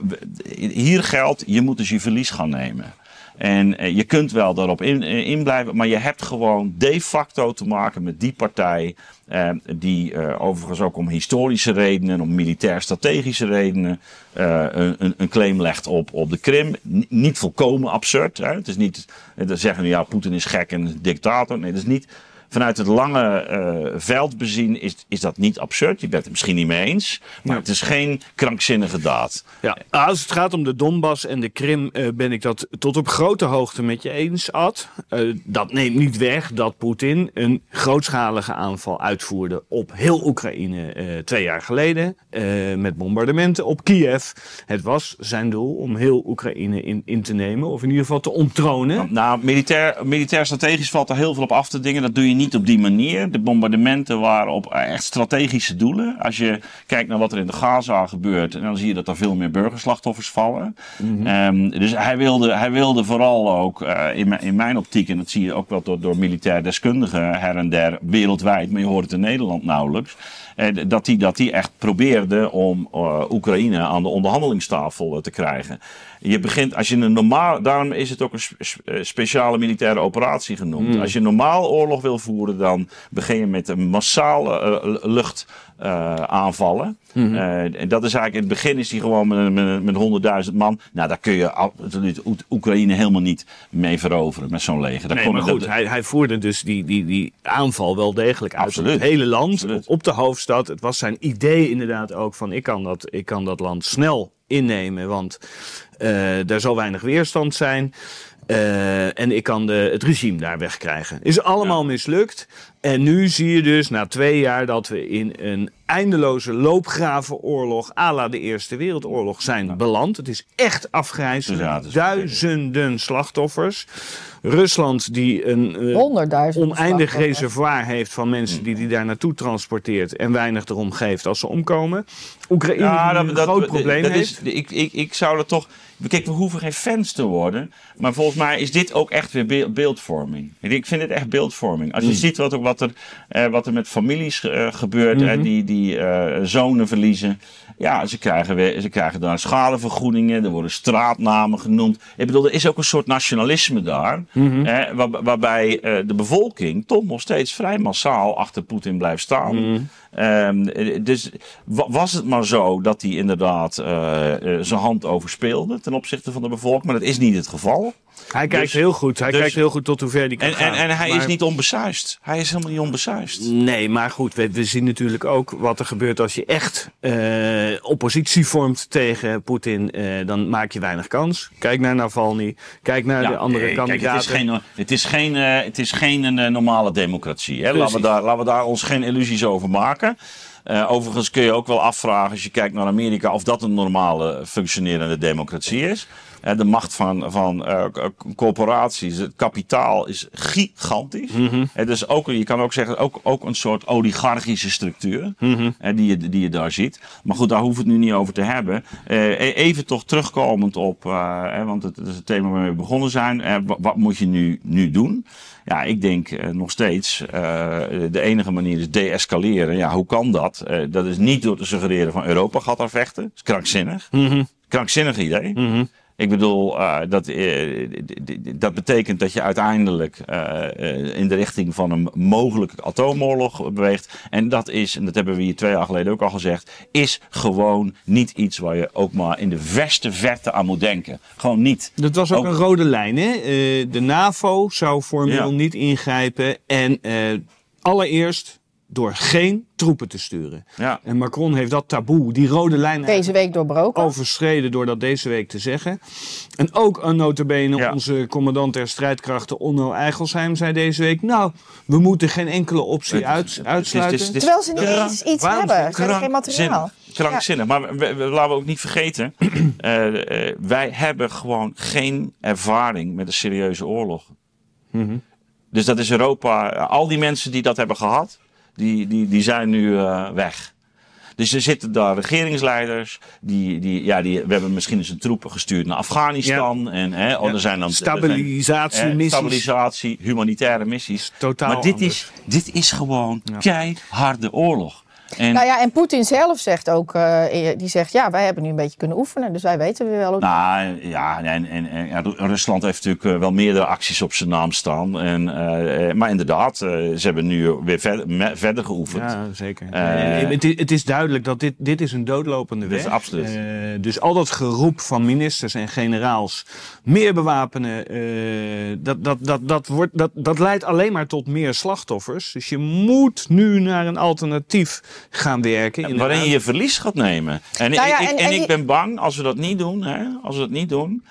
hier geldt, je moet dus je verlies gaan nemen. En eh, je kunt wel daarop in, eh, in, blijven, maar je hebt gewoon de facto te maken met die partij. Eh, die eh, overigens ook om historische redenen, om militair-strategische redenen. Eh, een, een, claim legt op, op de Krim. niet volkomen absurd. Hè? Het is niet. Dan zeggen we ja, Poetin is gek en dictator. Nee, dat is niet vanuit het lange uh, veld bezien is, is dat niet absurd. Je bent het misschien niet mee eens. Maar het is geen krankzinnige daad. Ja, als het gaat om de Donbass en de Krim uh, ben ik dat tot op grote hoogte met je eens, Ad. Uh, dat neemt niet weg dat Poetin een grootschalige aanval uitvoerde op heel Oekraïne twee jaar geleden. met bombardementen op Kiev. Het was zijn doel om heel Oekraïne in, in te nemen. Of in ieder geval te onttronen. Nou, nou militair, militair strategisch valt er heel veel op af te dingen. Dat doe je niet op die manier. De bombardementen waren op echt strategische doelen. Als je kijkt naar wat er in de Gaza gebeurt, dan zie je dat er veel meer burgerslachtoffers vallen. Mm um, dus hij wilde, hij wilde vooral ook, uh, in, in mijn optiek, en dat zie je ook wel door, door militair deskundigen her en der wereldwijd, maar je hoort het in Nederland nauwelijks. Eh, dat hij dat die echt probeerde om Oekraïne aan de onderhandelingstafel te krijgen. Je begint, als je een normaal, daarom is het ook een speciale militaire operatie genoemd. Mm. Als je normaal oorlog wil voeren, dan begin je met een massale uh, lucht uh, aanvallen. Mm -hmm. en dat is eigenlijk, in het begin is hij gewoon met, met, met 100.000 man. Nou, daar kun je absoluut Oekraïne helemaal niet mee veroveren met zo'n leger. Daar nee, maar goed, dat, hij, hij voerde dus die, die, die aanval wel degelijk uit absoluut. het hele land, absoluut. op de hoofdstad. Het was zijn idee inderdaad ook van ik kan dat, ik kan dat land snel innemen, want uh, er zal weinig weerstand zijn. Uh, en ik kan de, het regime daar wegkrijgen. Is allemaal ja. mislukt. En nu zie je dus na twee jaar dat we in een eindeloze loopgravenoorlog à la de Eerste Wereldoorlog zijn beland. Het is echt afgrijzelijk. Ja, Duizenden slachtoffers. Rusland die een uh, oneindig reservoir heeft van mensen die die daar naartoe transporteert en weinig erom geeft als ze omkomen. Oekraïne ja, dat, een dat, groot probleem dat heeft. Is, ik, ik, ik zou er toch Kijk, we hoeven geen fans te worden. Maar volgens mij is dit ook echt weer beeldvorming. Ik vind het echt beeldvorming. Als je mm. ziet wat, wat, er, eh, wat er met families uh, gebeurt, mm -hmm. die, die uh, zonen verliezen. Ja, ze krijgen, weer, ze krijgen daar schadevergoedingen, er worden straatnamen genoemd. Ik bedoel, er is ook een soort nationalisme daar. Mm -hmm. eh, waar, waarbij de bevolking toch nog steeds vrij massaal achter Poetin blijft staan. -hmm. Um, dus was het maar zo dat hij inderdaad uh, uh, zijn hand overspeelde ten opzichte van de bevolking, maar dat is niet het geval. Hij kijkt dus, heel goed. Hij dus, kijkt heel goed tot hoe ver hij kan en, gaan. En, en hij maar, is niet onbesuist. Hij is helemaal niet onbesuist. Nee, maar goed, we, we zien natuurlijk ook wat er gebeurt als je echt uh, oppositie vormt tegen Poetin. Dan maak je weinig kans. Kijk naar Navalny. Kijk naar ja, de andere nee, kandidaten. Het is geen, het is geen, het is geen normale democratie. Hè? Laten, we daar, laten we daar ons geen illusies over maken. Uh, overigens kun je ook wel afvragen als je kijkt naar Amerika of dat een normale functionerende democratie is. De macht van, van uh, corporaties, het kapitaal is gigantisch. Mm -hmm. dus ook, je kan ook zeggen, ook, ook een soort oligarchische structuur mm -hmm. die, je, die je daar ziet. Maar goed, daar hoeven we het nu niet over te hebben. even toch terugkomend op, want het, is het thema waar we begonnen zijn. wat moet je nu, nu doen? Ja, ik denk eh, nog steeds, de enige manier is deescaleren. Ja, hoe kan dat? Dat is niet door te suggereren van Europa gaat daar vechten. Dat is krankzinnig. Mm -hmm. Krankzinnig idee. Ik bedoel, uh, dat, uh, dat betekent dat je uiteindelijk uh, in de richting van een mogelijke atoomoorlog beweegt. En dat is, en dat hebben we hier twee jaar geleden ook al gezegd, is gewoon niet iets waar je ook maar in de verste verte aan moet denken. Gewoon niet. Dat was ook, ook... een rode lijn, hè? de NAVO zou formeel ja. niet ingrijpen. En allereerst door geen troepen te sturen. Ja. En Macron heeft dat taboe, die rode lijn... Deze week doorbroken. ...overschreden door dat deze week te zeggen. En ook een notabene ja. onze commandant der strijdkrachten Onno Eigelsheim zei deze week... nou, we moeten geen enkele optie uit, uitsluiten. Het is, het is, Terwijl ze niet eens iets hebben. Ze hebben geen materiaal. Krankzinnig. Ja. Maar we, we, laten we ook niet vergeten... uh, uh, wij hebben gewoon geen ervaring met een serieuze oorlog. Mm -hmm. Dus dat is Europa... Al die mensen die dat hebben gehad die, die, die zijn nu uh, weg. Dus er zitten daar regeringsleiders. Die, die, ja, die, we hebben misschien eens een troepen gestuurd naar Afghanistan. Ja. En, hè, oh, ja. er zijn dan, Stabilisatiemissies. Stabilisatie, humanitaire missies. Totaal maar dit anders. is, dit is gewoon ja. keiharde oorlog. En, nou ja, en Poetin zelf zegt ook, uh, die zegt ja, wij hebben nu een beetje kunnen oefenen, dus wij weten weer wel hoe. Nou ja, en, en, en ja, Rusland heeft natuurlijk uh, wel meerdere acties op zijn naam staan. En, uh, maar inderdaad, ze hebben nu weer verder, verder geoefend. Ja, zeker. het, is, het is duidelijk dat dit, dit is een doodlopende weg. Dit is absoluut. dus al dat geroep van ministers en generaals, meer bewapenen, dat, dat, dat, dat, wordt, dat, dat leidt alleen maar tot meer slachtoffers. Dus je moet nu naar een alternatief gaan werken. Waarin je je verlies gaat nemen. En, nou ja, ik, en, en, en ik ben bang, als we dat niet doen, hè, als we dat niet doen...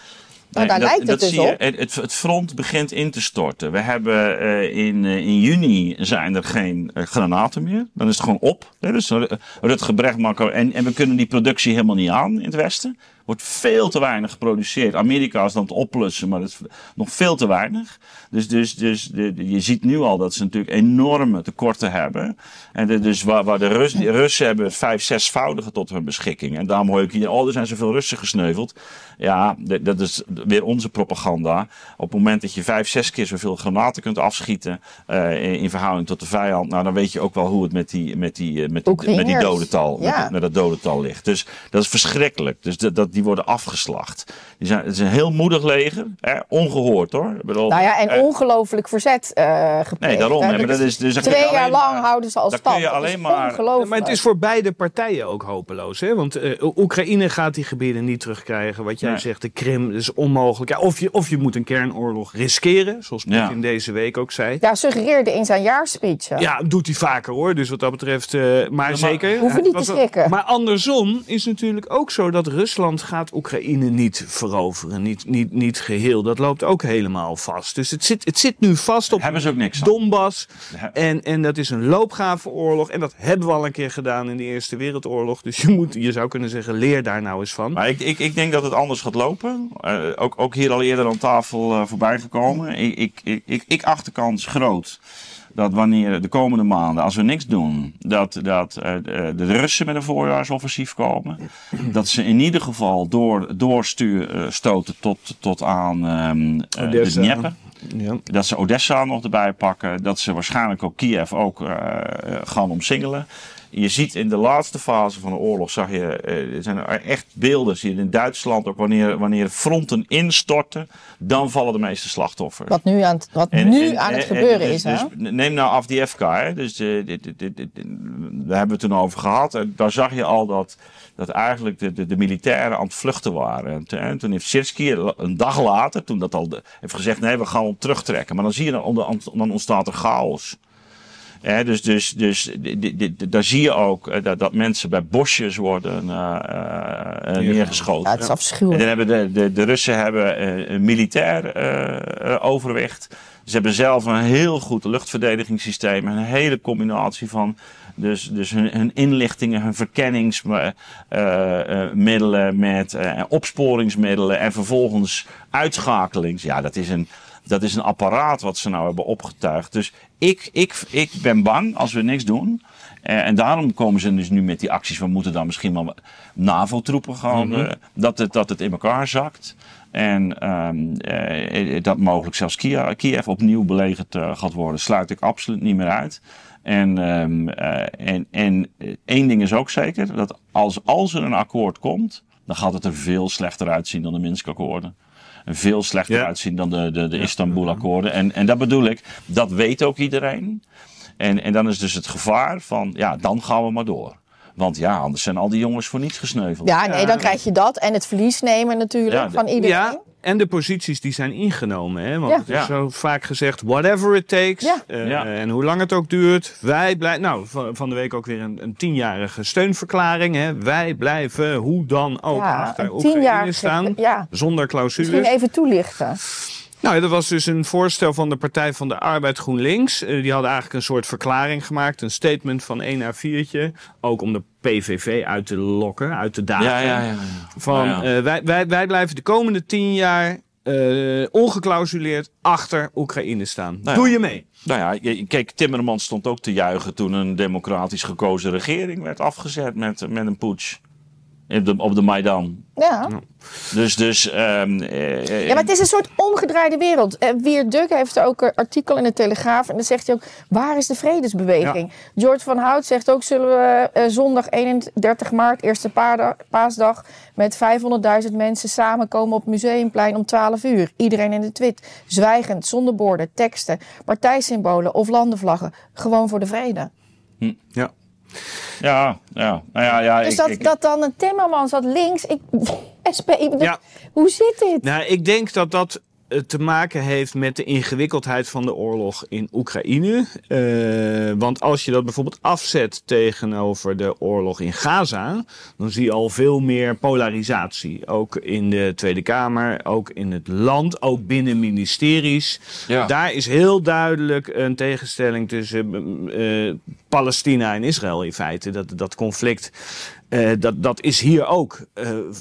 Nou, daar dat, lijkt het dus zie je, op. het, het, front begint in te storten. We hebben uh, in, uh, in juni zijn er geen uh, granaten meer. Dan is het gewoon op. Hè? Dus Rutger Bregmakker. En, en we kunnen die productie helemaal niet aan in het Westen. Wordt veel te weinig geproduceerd. Amerika is dan het oplussen, maar dat is nog veel te weinig. Dus, dus, dus de, de, je ziet nu al dat ze natuurlijk enorme tekorten hebben. En de, dus waar, waar de, Rus, de Russen hebben vijf, zesvoudige tot hun beschikking. En daarom hoor ik hier, oh, er zijn zoveel Russen gesneuveld. Ja, dat is weer onze propaganda. Op het moment dat je vijf, zes keer zoveel granaten kunt afschieten uh, in, in, verhouding tot de vijand, nou dan weet je ook wel hoe het met die, met die, met die, met die dodental, ja. met, met dat dodental ligt. Dus dat is verschrikkelijk. Dus dat, dat die worden afgeslacht. Die zijn, het is een heel moedig leger. Hè? Ongehoord hoor. Bedoel, nou ja, en uh, ongelooflijk verzet uh, gepleegd. Nee, daarom. Hè, maar dat is, dus twee jaar lang houden ze al stand. Kun je alleen maar, maar het is voor beide partijen ook hopeloos. Hè? Want uh, Oekraïne gaat die gebieden niet terugkrijgen. Wat jij nee. zegt, de Krim is onmogelijk. Ja, of, je, of je moet een kernoorlog riskeren. Zoals Poetin ja. deze week ook zei. Ja, suggereerde in zijn jaarspeech. Ja, ja doet hij vaker hoor. Dus wat dat betreft, maar, maar zeker. Hoeven niet te schrikken. Maar andersom is natuurlijk ook zo dat Rusland gaat Oekraïne niet veroveren. Niet, niet, niet geheel. Dat loopt ook helemaal vast. Dus het zit, het zit nu vast op hebben ze ook niks Donbass. En, en dat is een loopgravenoorlog. En dat hebben we al een keer gedaan in de Eerste Wereldoorlog. Dus je, moet, je zou kunnen zeggen, leer daar nou eens van. Maar ik, ik, ik denk dat het anders gaat lopen. Uh, ook, ook hier al eerder aan tafel uh, voorbij gekomen. Ik, ik, ik, ik, ik acht de kans groot dat wanneer de komende maanden, als we niks doen, dat, dat uh, de Russen met een voorjaarsoffensief komen. Dat ze in ieder geval door, doorstoten tot, tot aan um, uh, de Dnieper. Ja. Dat ze Odessa nog erbij pakken. Dat ze waarschijnlijk ook Kiev ook uh, gaan omsingelen. Je ziet in de laatste fase van de oorlog, zag je, er zijn er echt beelden, zie je in Duitsland ook, wanneer, wanneer fronten instorten, dan vallen de meeste slachtoffers. Wat nu aan het, wat en, nu en, aan het en, gebeuren dus, is, hè? Dus neem nou Afdievka, hè? Dus, uh, dit, dit, dit, daar hebben we het toen over gehad. En daar zag je al dat, dat eigenlijk de, de, de militairen aan het vluchten waren. En, toen heeft Sirski een dag later, toen dat al de, heeft gezegd, nee, we gaan hem terugtrekken. Maar dan zie je, dan, dan ontstaat er chaos. Dus, dus, dus daar zie je ook uh, dat, dat, mensen bij bosjes worden uh, uh, neergeschoten. Ja, het is afschuwelijk. En dan hebben de, de, de Russen hebben een militair overwicht. Ze hebben zelf een heel goed luchtverdedigingssysteem. Een hele combinatie van dus, dus hun, hun inlichtingen, hun verkenningsmiddelen met opsporingsmiddelen en vervolgens uitschakelings. Ja, dat is een dat is een apparaat wat ze nou hebben opgetuigd. Dus ik, ik, ik ben bang als we niks doen. Eh, en daarom komen ze dus nu met die acties van moeten dan misschien wel NAVO-troepen gaan. Mhm. eh, dat, het, dat het in elkaar zakt. En ehm, eh, dat mogelijk zelfs Kiev, Kiev opnieuw belegerd gaat worden, sluit ik absoluut niet meer uit. En, ehm, eh, en, en één ding is ook zeker: dat als, als er een akkoord komt, dan gaat het er veel slechter uitzien dan de Minsk-akkoorden. Veel slechter Ja. uitzien dan de, de, de Istanbul-akkoorden. En, en dat bedoel ik, dat weet ook iedereen. En, en dan is dus het gevaar van, ja, dan gaan we maar door. Want ja, anders zijn al die jongens voor niets gesneuveld. Ja, nee, dan krijg je dat. En het verlies nemen natuurlijk Ja, van iedereen. Ja, en de posities die zijn ingenomen. Hè? Want Ja. het is Ja. zo vaak gezegd, whatever it takes. Ja. eh, Ja. En hoe lang het ook duurt. Wij blijven, nou, van, de week ook weer een, een tienjarige steunverklaring. Hè? Wij blijven hoe dan ook Ja, achter Oekraïne staan. ja. Zonder clausules. Misschien even toelichten. Nou, dat was dus een voorstel van de Partij van de Arbeid GroenLinks. Eh, die hadden eigenlijk een soort verklaring gemaakt. Een statement van 1 naar 4'tje. Ook om de PVV uit te lokken, uit te dagen. ja, ja. ja, ja. Van eh, wij, wij, wij blijven de komende tien jaar eh, ongeclausuleerd achter Oekraïne staan. Nou. Doe je mee? Nou ja, kijk, Timmermans stond ook te juichen toen een democratisch gekozen regering werd afgezet met, met een putsch. Op de, op de Maidan. Ja. Dus, dus ehm, eh, Ja, maar het is een soort omgedraaide wereld. Eh, Wier Duk heeft ook een artikel in de Telegraaf. En dan zegt hij ook, waar is de vredesbeweging? George van Hout zegt ook, zullen we eh, zondag 31 maart, eerste paasdag... met 500.000 mensen samenkomen op Museumplein om 12 uur. Iedereen in het wit. Zwijgend, zonder borden, teksten, partijsymbolen of landenvlaggen. Gewoon voor de vrede. Ja. Ja, ja, nou ja, ja. Dus ik- dat, ik- dat dan een Timmermans zat links... Ik, SP, ik bedoel, Ja. hoe zit dit? Nou, ik denk dat dat eh, te maken heeft met de ingewikkeldheid van de oorlog in Oekraïne. Eh, want als je dat bijvoorbeeld afzet tegenover de oorlog in Gaza, dan zie je al veel meer polarisatie. Ook in de Tweede Kamer, ook in het land, ook binnen ministeries. Ja. Daar is heel duidelijk een tegenstelling tussen eh, Palestina en Israël in feite. Dat, dat conflict. dat, dat is hier ook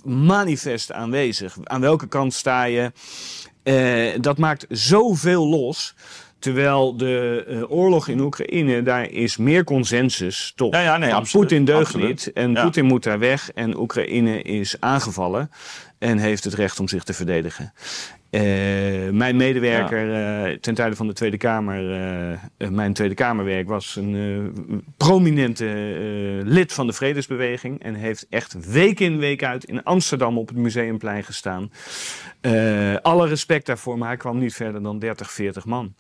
manifest aanwezig. Aan welke kant sta je? Eh, dat maakt zoveel los. Terwijl de eh, oorlog in Oekraïne, daar is meer consensus toch. Ja, ja, nee, absoluut, Poetin deugt absoluut. niet en Ja. Poetin moet daar weg en Oekraïne is aangevallen en heeft het recht om zich te verdedigen. Eh, mijn medewerker eh, ten tijde van de Tweede Kamer, eh, mijn Tweede Kamerwerk, was een prominente lid van de Vredesbeweging. En heeft echt week in week uit in Amsterdam op het Museumplein gestaan. Alle respect daarvoor, maar hij kwam niet verder dan 30, 40 man.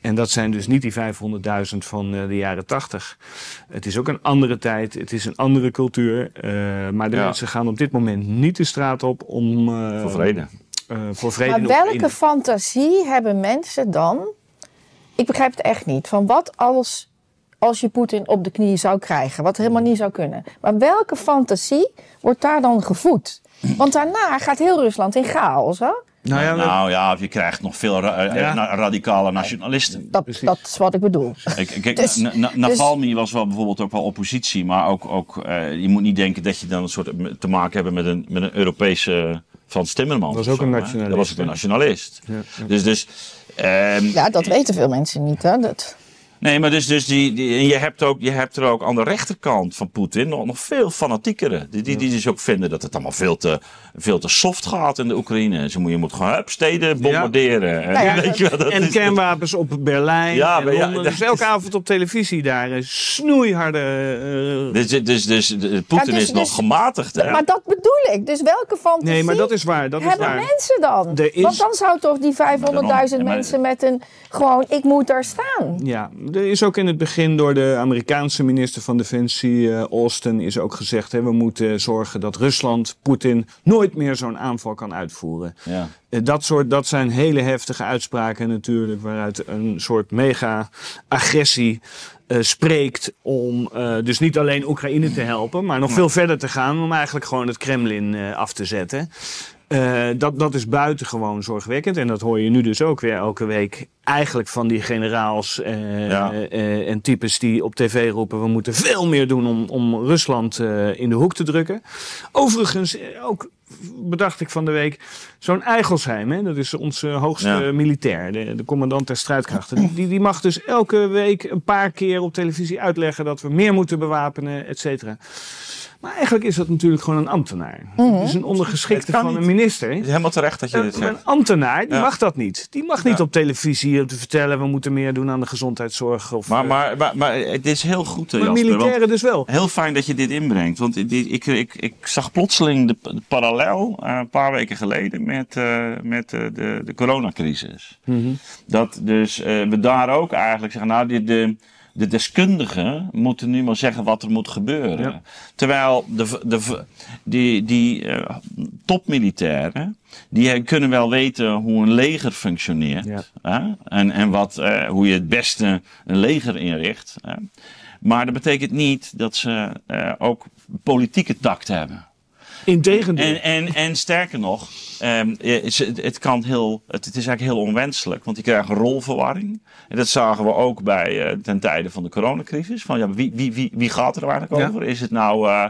En dat zijn dus niet die 500.000 van de jaren 80. Het is ook een andere tijd, het is een andere cultuur. maar de Ja. mensen gaan op dit moment niet de straat op om. voor vrede. Eh, voor vrede Maar in welke fantasie hebben mensen dan? Ik begrijp het echt niet. Van wat als, als je Poetin op de knie zou krijgen? Wat helemaal niet zou kunnen. Maar welke fantasie wordt daar dan gevoed? Want daarna gaat heel Rusland in chaos. Hè? Nou ja, nou ja, of je krijgt nog veel ra- eh, Ja. na- radicale nationalisten. Dat, dat is wat ik bedoel. Kijk, kijk, Dus- Na- Na- dus- Navalny was wel bijvoorbeeld ook wel oppositie, maar ook, ook eh, je moet niet denken dat je dan een soort te maken hebt met een, met een Europese Frans Timmermans. Dat was ook zo, een hè. nationalist, Dat was ook een nationalist. Ja, ja. Dus, dus ehm, Ja, dat weten veel mensen niet. Hè? Dat, Nee, maar dus, dus die, die, en je, hebt ook, je hebt er ook aan de rechterkant van Poetin nog, nog veel fanatiekere. Die, die, die dus ook vinden dat het allemaal veel te, veel te soft gaat in de Oekraïne. Ze moet, je moet gewoon hup, steden bombarderen. En, Nou ja, weet je wel, dat en is- kernwapens op Berlijn. Ja, en maar dus elke is- avond op televisie daar een snoeiharde. eh, Dus, dus, dus, Poetin Ja, dus- is nog dus- gematigd. Hè? Maar dat bedoel ik. Dus welke fantasie nee, maar dat is waar. Dat is hebben waar. mensen dan? Is- Want dan zou toch die 500.000 Ja, maar- mensen met een... Gewoon, ik moet daar staan. Ja, er is ook in het begin door de Amerikaanse minister van Defensie, eh, Austin, is ook gezegd: hè, we moeten zorgen dat Rusland, Poetin, nooit meer zo'n aanval kan uitvoeren. Ja. Eh, Dat, soort, dat zijn hele heftige uitspraken natuurlijk, waaruit een soort mega-agressie eh, spreekt om dus niet alleen Oekraïne te helpen, maar nog veel verder te gaan om eigenlijk gewoon het Kremlin af te zetten. Eh, dat, dat is buitengewoon zorgwekkend. En dat hoor je nu dus ook weer elke week. Eigenlijk van die generaals eh, Ja. eh, en types die op tv roepen... we moeten veel meer doen om, om Rusland in de hoek te drukken. Overigens, ook bedacht ik van de week, zo'n Eigelsheim, hè, dat is onze hoogste Ja. militair, de, de commandant der strijdkrachten. Die- Die, die mag dus elke week een paar keer op televisie uitleggen dat we meer moeten bewapenen, et cetera. Maar eigenlijk is dat natuurlijk gewoon een ambtenaar. Het is een ondergeschikte van een minister. Het is helemaal terecht dat je dit Een, zegt. een ambtenaar, die Ja. mag dat niet. Die mag niet Ja. op televisie om te vertellen... we moeten meer doen aan de gezondheidszorg. Of, Maar, eh, maar, maar, maar het is heel goed, maar Jasper. militairen dus wel. Heel fijn dat je dit inbrengt. Want dit- ik, ik, ik zag plotseling de, de parallel eh, een paar weken geleden met, eh, met eh, de, de coronacrisis. Dat dus eh, we daar ook eigenlijk zeggen, nou, de, de, de deskundigen moeten nu maar zeggen wat er moet gebeuren. Ja. Terwijl de, de, die, die eh, topmilitairen, die kunnen wel weten hoe een leger functioneert. Ja. hè? En, en wat, eh, hoe je het beste een leger inricht. hè? Maar dat betekent niet dat ze eh, ook politieke tact hebben. Integendeel. En, en, en sterker nog, ehm, eh, het, kan heel, het, het is eigenlijk heel onwenselijk, want je krijgt een rolverwarring. En dat zagen we ook bij, eh, ten tijde van de coronacrisis. Van, ja, wie, wie, wie, wie gaat er eigenlijk Ja. over? Is het nou eh,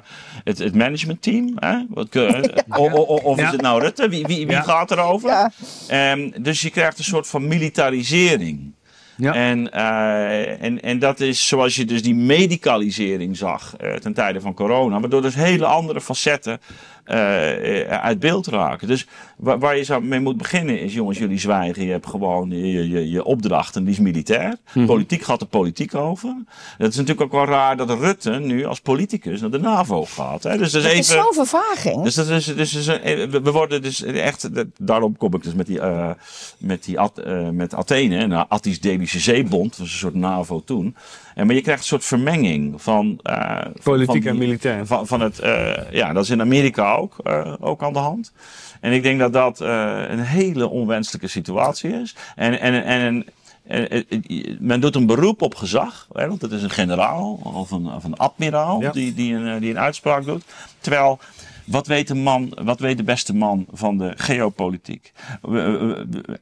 het, het managementteam? Hè? Wat, eh, o- o- o- of Ja. is het nou Rutte? Wie, wie, wie Ja. gaat er over? Ja. Ehm, dus je krijgt een soort van militarisering. Ja. En, eh, en, en dat is zoals je dus die medicalisering zag eh, ten tijde van corona. Waardoor dus hele andere facetten eh, eh, uit beeld raken. Dus waar, waar je zou mee moet beginnen is, jongens, jullie zwijgen. Je hebt gewoon je, je, je opdracht en die is militair. Politiek gaat er politiek over. Het is natuurlijk ook wel raar dat Rutte nu als politicus naar de NAVO gaat. Hè? Dus dat is Het is even... zo'n vervaging. Dus dat is, dus is een- we worden dus echt, daarom kom ik dus met die, eh, met die eh, met Athene, een Attisch-Delische Zeebond, dat was een soort NAVO toen. En, maar je krijgt een soort vermenging van... eh, Politiek van en militair. Van, van het, eh, ja, dat is in Amerika ook, eh, ook aan de hand. En ik denk dat dat een hele onwenselijke situatie is. En, en, en, en men doet een beroep op gezag, hè, want het is een generaal of een, of een admiraal Ja. die, die, een, die een uitspraak doet. Terwijl, wat weet de man, wat weet de beste man van de geopolitiek?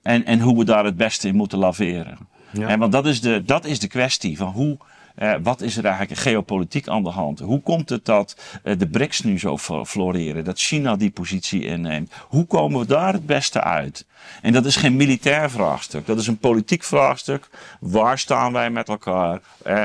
En, en hoe we daar het beste in moeten laveren. Ja. Want dat is de, dat is de kwestie van hoe. eh, wat is er eigenlijk geopolitiek aan de hand? Hoe komt het dat eh, de BRICS nu zo fl- floreren? Dat China die positie inneemt? Hoe komen we daar het beste uit? En dat is geen militair vraagstuk. Dat is een politiek vraagstuk. Waar staan wij met elkaar? Eh,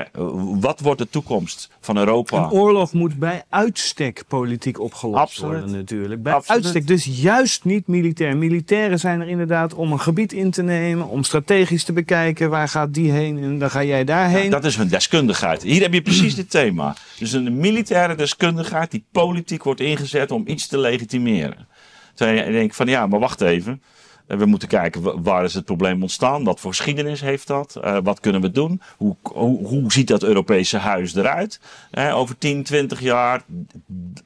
wat wordt de toekomst van Europa? Een oorlog moet bij uitstek politiek opgelost Absoluut. worden natuurlijk. Bij Absoluut. uitstek, dus juist niet militair. Militairen zijn er inderdaad om een gebied in te nemen, om strategisch te bekijken waar gaat die heen en dan ga jij daarheen. Dat is hun deskundigheid. Hier heb je precies dit thema. Dus een militaire deskundigheid die politiek wordt ingezet om iets te legitimeren. Terwijl je denkt van ja, maar wacht even. We moeten kijken wa- waar is het probleem ontstaan. Wat voor geschiedenis heeft dat? Eh, wat kunnen we doen? Hoe, hoe, hoe ziet dat Europese huis eruit? Eh, over 10, 20 jaar.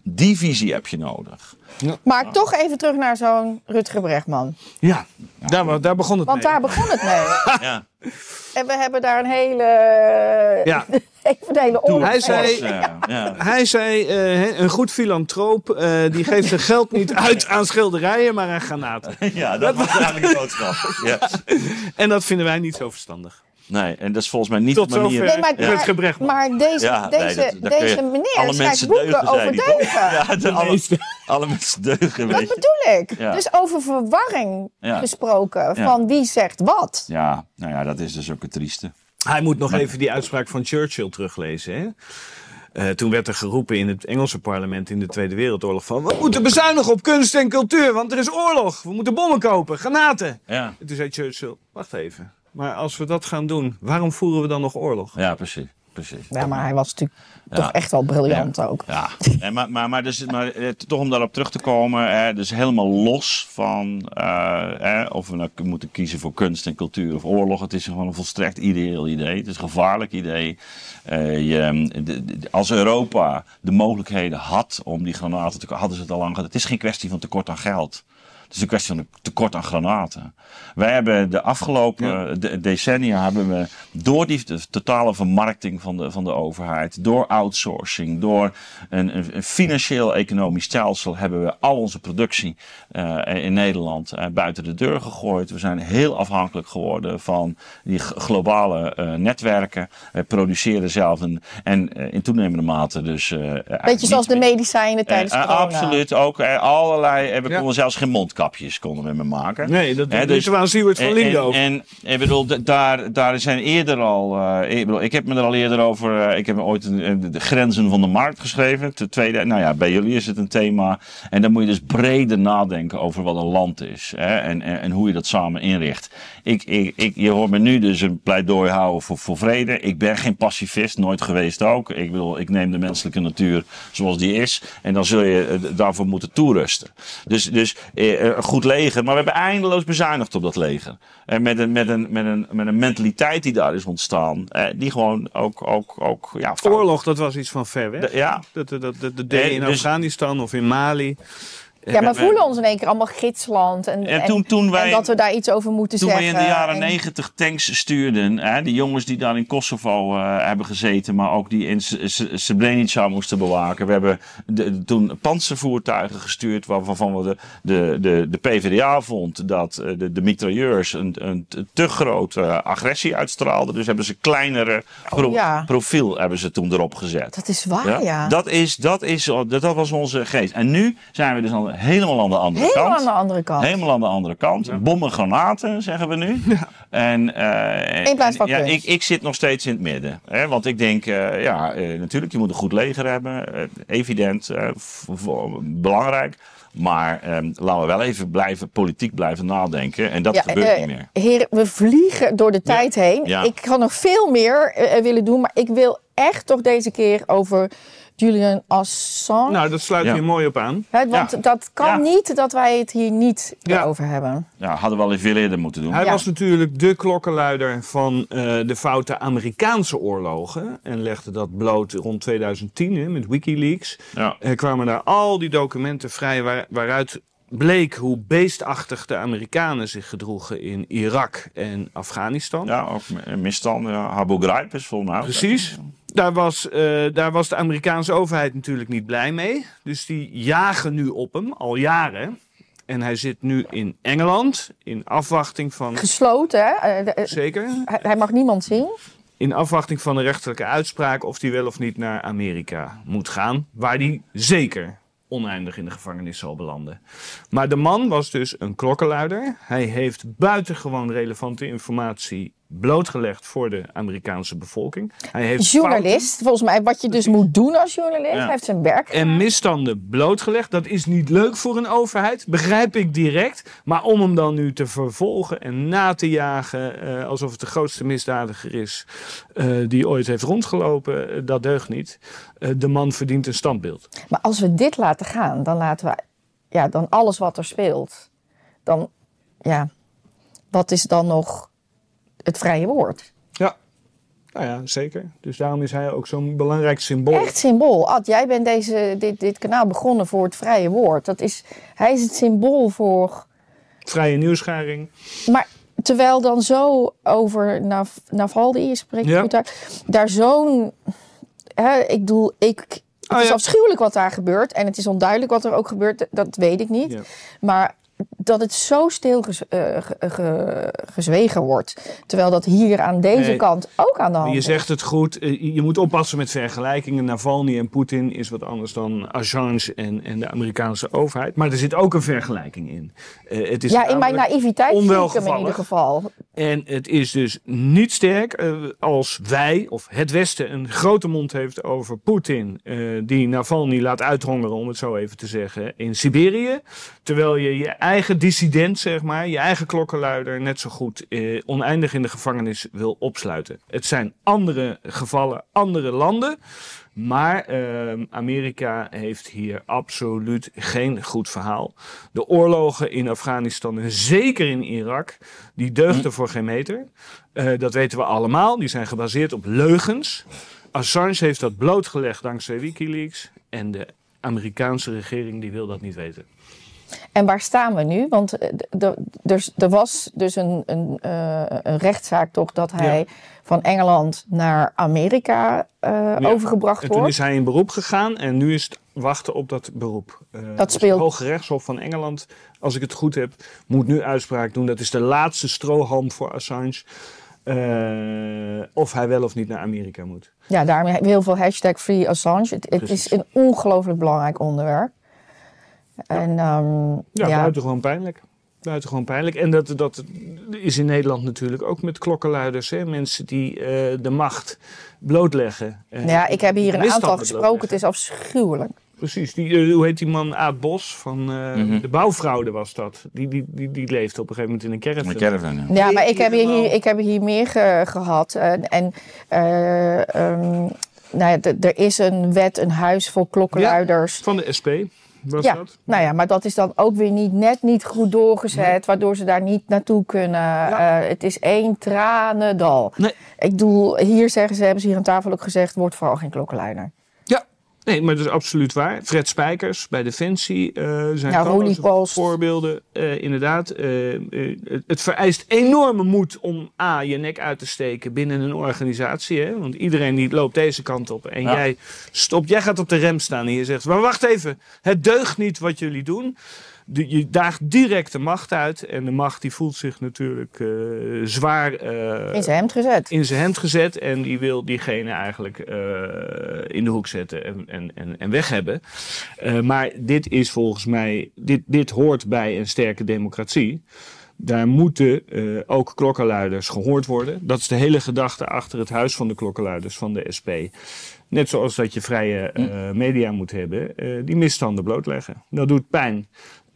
Die visie heb je nodig. Maar toch even terug naar zo'n Rutger Bregman. Ja, daar, daar begon het Want mee. daar begon het mee. Ja. En we hebben daar een hele, Ja. even een hele oorlog. Hij zei- ja. Hij zei, eh, een goed filantroop, eh, die geeft zijn geld niet uit aan schilderijen, maar aan granaten. ja, dat was eigenlijk de boodschap. Ja. En dat vinden wij niet zo verstandig. Nee, en dat is volgens mij niet Tot de manier. zover. Nee, maar, Ja. Maar, deze, Ja, nee, deze, dat- deze meneer alle schrijft boeken deugen, over deugen. Ja, de, alle, mensen deugen, Dat weet je. bedoel ik. Ja. Dus over verwarring Ja. gesproken. Ja. Van wie zegt wat. Ja, nou ja, dat is dus ook het trieste. Hij moet nog even die uitspraak van Churchill teruglezen. Hè? Eh, toen werd er geroepen in het Engelse parlement in de Tweede Wereldoorlog van... We moeten bezuinigen op kunst en cultuur, want er is oorlog. We moeten bommen kopen, granaten. Ja, En toen zei Churchill, wacht even. Maar als we dat gaan doen, waarom voeren we dan nog oorlog? ja precies. Precies. Ja, maar hij was natuurlijk Ja. toch echt wel briljant ook. Ja, en maar, maar, maar, dus, maar eh, toch om daarop terug te komen, eh, dus helemaal los van eh, eh, of we nou moeten kiezen voor kunst en cultuur of oorlog. Het is gewoon een volstrekt ideeel idee. Het is een gevaarlijk idee. Eh, je, de- de- als Europa de mogelijkheden had om die granaten te hadden ze het al lang gehad. Het is geen kwestie van tekort aan geld. Het is een kwestie van een tekort aan granaten. Wij hebben de afgelopen de- decennia hebben we door die de totale vermarkting van de, van de overheid, door outsourcing, door een, een, een financieel-economisch stelsel, hebben we al onze productie eh, in Nederland eh, buiten de deur gegooid. We zijn heel afhankelijk geworden van die globale eh, netwerken. We produceren zelf een, en in toenemende mate dus. eh, Beetje zoals de medicijnen tijdens corona. absoluut, ook allerlei. We Ja. konden zelfs geen mondkapjes konden we meer maken. Nee, dat dus- dus, aan Siewert van en, Linden en, en ik bedoel, daar, daar zijn eerder al. eh, ik, bedoel, ik heb me er al eerder over. eh, ik heb ooit een- de grenzen van de markt geschreven. Ten tweede, nou ja, bij jullie is het een thema. En dan moet je dus breder nadenken over wat een land is. Hè, en, en, en hoe je dat samen inricht. Ik, ik, ik, je hoort me nu dus een pleidooi houden voor, voor vrede. Ik ben geen pacifist, nooit geweest ook. Ik bedoel, ik neem de menselijke natuur zoals die is. En dan zul je eh, daarvoor moeten toerusten. Dus, dus eh, een goed leger. Maar we hebben eindeloos bezuinigd op dat leger. En met een, met een, met een, met een mentaliteit die daar is ontstaan. Eh, die gewoon ook, ook, ook ja, fout- Oorlog, dat was iets van ver weg. De- ja, Dat, dat, dat, dat deed je in dus- Afghanistan of in Mali. Ja, maar we- voelen ons in één keer allemaal gidsland. En, En toen- toen wij- en dat we daar iets over moeten Toen wij zeggen. in de jaren en- negentig tanks stuurden, hè, die jongens die daar in Kosovo eh, hebben gezeten, maar ook die in Srebrenica moesten bewaken. We hebben de, toen panzervoertuigen gestuurd waarvan we de, de, de, de PvdA vond dat eh, de, de mitrailleurs een, een te- te grote eh, agressie uitstraalden. Dus hebben ze kleinere pro- Oh, ja. profiel hebben ze toen erop gezet. Dat is waar, ja. Dat, is, dat, is, dat, dat was onze geest. En nu zijn we dus al helemaal aan de andere Helemaal kant. aan de andere kant. Helemaal aan de andere kant. Bommen, granaten, zeggen we nu. En, eh, In plaats van en, ja, ik, ik zit nog steeds in het midden. Hè? Want ik denk, eh, ja, eh, natuurlijk, je moet een goed leger hebben. Evident, eh, belangrijk. Maar eh, laten we wel even blijven, politiek blijven nadenken. En dat Ja, gebeurt niet meer. Heren, we vliegen door de tijd heen. Ja. Ik kan nog veel meer willen doen, maar ik wil echt toch deze keer over Julian Assange. Nou, dat sluit Ja. hier mooi op aan. Want ja. dat kan Ja. niet dat wij het hier niet Ja. over hebben. Ja, hadden we al veel eerder moeten doen. Hij Ja. was natuurlijk de klokkenluider van eh, de foute Amerikaanse oorlogen. En legde dat bloot rond 2010 hè, met Wikileaks. Ja. Er kwamen daar al die documenten vrij waar- waaruit bleek hoe beestachtig de Amerikanen zich gedroegen in Irak en Afghanistan. Ja, ook m- misstanden. Ja. Abu Ghraib is volgens mij Precies. Daar was, eh, daar was de Amerikaanse overheid natuurlijk niet blij mee. Dus die jagen nu op hem, al jaren. En hij zit nu in Engeland, in afwachting van... Gesloten, hè? Eh, eh, Zeker. hij, hij mag niemand zien. In afwachting van de rechterlijke uitspraak of hij wel of niet naar Amerika moet gaan. Waar hij zeker oneindig in de gevangenis zal belanden. Maar de man was dus een klokkenluider. Hij heeft buitengewoon relevante informatie blootgelegd voor de Amerikaanse bevolking. Hij heeft Journalist, volgens mij wat je dus moet doen als journalist. Ja. Hij heeft zijn werk en misstanden blootgelegd. Dat is niet leuk voor een overheid, begrijp ik direct. Maar om hem dan nu te vervolgen en na te jagen eh, alsof het de grootste misdadiger is eh, die ooit heeft rondgelopen, eh, dat deugt niet. Eh, de man verdient een standbeeld. Maar als we dit laten gaan, dan laten we ja, dan alles wat er speelt. Dan, ja, wat is dan nog het vrije woord? Ja. Nou ja, zeker. Dus daarom is hij ook zo'n belangrijk symbool. Echt symbool. Ad, jij bent deze, dit, dit kanaal begonnen voor het vrije woord. Dat is, hij is het symbool voor. Vrije nieuwsgaring. Maar terwijl dan zo over Nav Navalny, je spreekt Ja. goed uit, daar zo'n. Hè, ik bedoel, ik. Het Oh is ja. afschuwelijk wat daar gebeurt. En het is onduidelijk wat er ook gebeurt. Dat weet ik niet. Ja. Maar dat het zo stil gez- eh, ge- ge- gezwegen wordt. Terwijl dat hier aan deze Nee. kant ook aan de hand Je is. zegt het goed. eh, Je moet oppassen met vergelijkingen. Navalny en Poetin is wat anders dan Assange en, en de Amerikaanse overheid. Maar er zit ook een vergelijking in. Eh, het is Ja, in mijn naïviteit zie ik hem in ieder geval. En het is dus niet sterk eh, als wij of het Westen een grote mond heeft over Poetin, eh, die Navalny laat uithongeren, om het zo even te zeggen, in Siberië. Terwijl je je eigen dissident, zeg maar, je eigen klokkenluider, net zo goed eh, oneindig in de gevangenis wil opsluiten. Het zijn andere gevallen, andere landen. Maar eh, Amerika heeft hier absoluut geen goed verhaal. De oorlogen in Afghanistan en zeker in Irak, die deugden voor geen meter. Eh, dat weten we allemaal. Die zijn gebaseerd op leugens. Assange heeft dat blootgelegd dankzij Wikileaks. En de Amerikaanse regering die wil dat niet weten. En waar staan we nu? Want eh, d- d- er, er was dus een, een, eh, een rechtszaak toch dat hij Ja. van Engeland naar Amerika eh, Ja. overgebracht En toen wordt. is hij in beroep gegaan en nu is het wachten op dat beroep. Eh, dus speelt- Het Hoge Rechtshof van Engeland, als ik het goed heb, moet nu uitspraak doen. Dat is de laatste strohalm voor Assange. of hij wel of niet naar Amerika moet. Ja, we heel veel hashtag Free Assange. Het, is een ongelooflijk belangrijk onderwerp. En ehm, Ja, ja, buitengewoon pijnlijk. Buitengewoon pijnlijk. En dat, dat is in Nederland natuurlijk ook met klokkenluiders. Hè? Mensen die eh, de macht blootleggen. Ja, ik heb hier een aantal gesproken. Het is afschuwelijk. Precies. Die, eh, hoe heet die man? Aad Bos van eh, Mhm. de bouwfraude was dat. Die, die, die, die leefde op een gegeven moment in een caravan. Een caravan, ja. Ja, maar ik heb hier, ik heb hier meer ge- gehad. En, en eh, ehm, nou ja, er is een wet, een huis vol klokkenluiders. Van de SP was Ja, dat. nou ja, maar dat is dan ook weer niet, net niet goed doorgezet, waardoor ze daar niet naartoe kunnen. Ja. Eh, het is één tranendal. Nee. Ik bedoel, hier zeggen ze, hebben ze hier aan tafel ook gezegd, wordt vooral geen klokkenluider. Nee, maar dat is absoluut waar. Fred Spijkers bij Defensie eh zijn Ja, voorbeelden. Eh, inderdaad, eh, het- het vereist enorme moed om A, je nek uit te steken binnen een organisatie. Hè? Want iedereen die loopt deze kant op. En Ja. jij stopt, jij gaat op de rem staan en je zegt, maar wacht even, het deugt niet wat jullie doen. De- je daagt direct de macht uit. En de macht die voelt zich natuurlijk eh, zwaar eh, In zijn hemd gezet. in zijn hemd gezet en die wil diegene eigenlijk eh, in de hoek zetten en, en, en, en weg hebben. Maar dit is volgens mij, dit, dit hoort bij een sterke democratie. Daar moeten ook klokkenluiders gehoord worden. Dat is de hele gedachte achter het huis van de klokkenluiders van de SP. Net zoals dat je vrije eh, media moet hebben, die misstanden blootleggen. Dat doet pijn.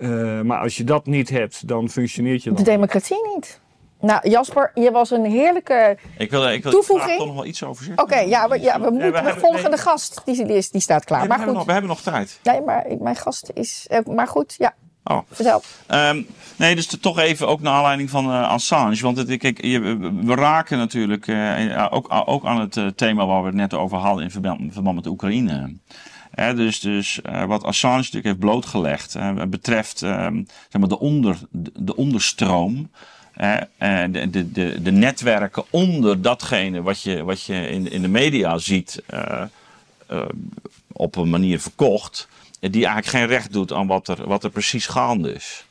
Eh, maar als je dat niet hebt, dan functioneert je De dan. democratie niet. Nou, Jasper, je was een heerlijke. Ik wil, ik wil Toevoeging? graag toch nog wel iets over zeggen. Oké, ja, we, ja, we moeten. hebben- de volgende nee. gast, die, die, is- die staat klaar. Nee, we, maar hebben nog, goed. we hebben nog tijd. Nee, maar mijn gast is. eh, maar goed, ja, Oh. vertel. Ehm, nee, dus toch even ook naar aanleiding van eh, Assange. Want het, kijk, je, we raken natuurlijk eh, ook, ook aan het thema waar we het net over hadden in verband, in verband met de Oekraïne. Hè, dus dus eh, wat Assange natuurlijk heeft blootgelegd betreft ehm, zeg maar de, onder, de, de onderstroom. eh, de, de, de, de netwerken onder datgene wat je, wat je in, in de media ziet eh, eh, op een manier verkocht. Die eigenlijk geen recht doet aan wat er, wat er precies gaande is.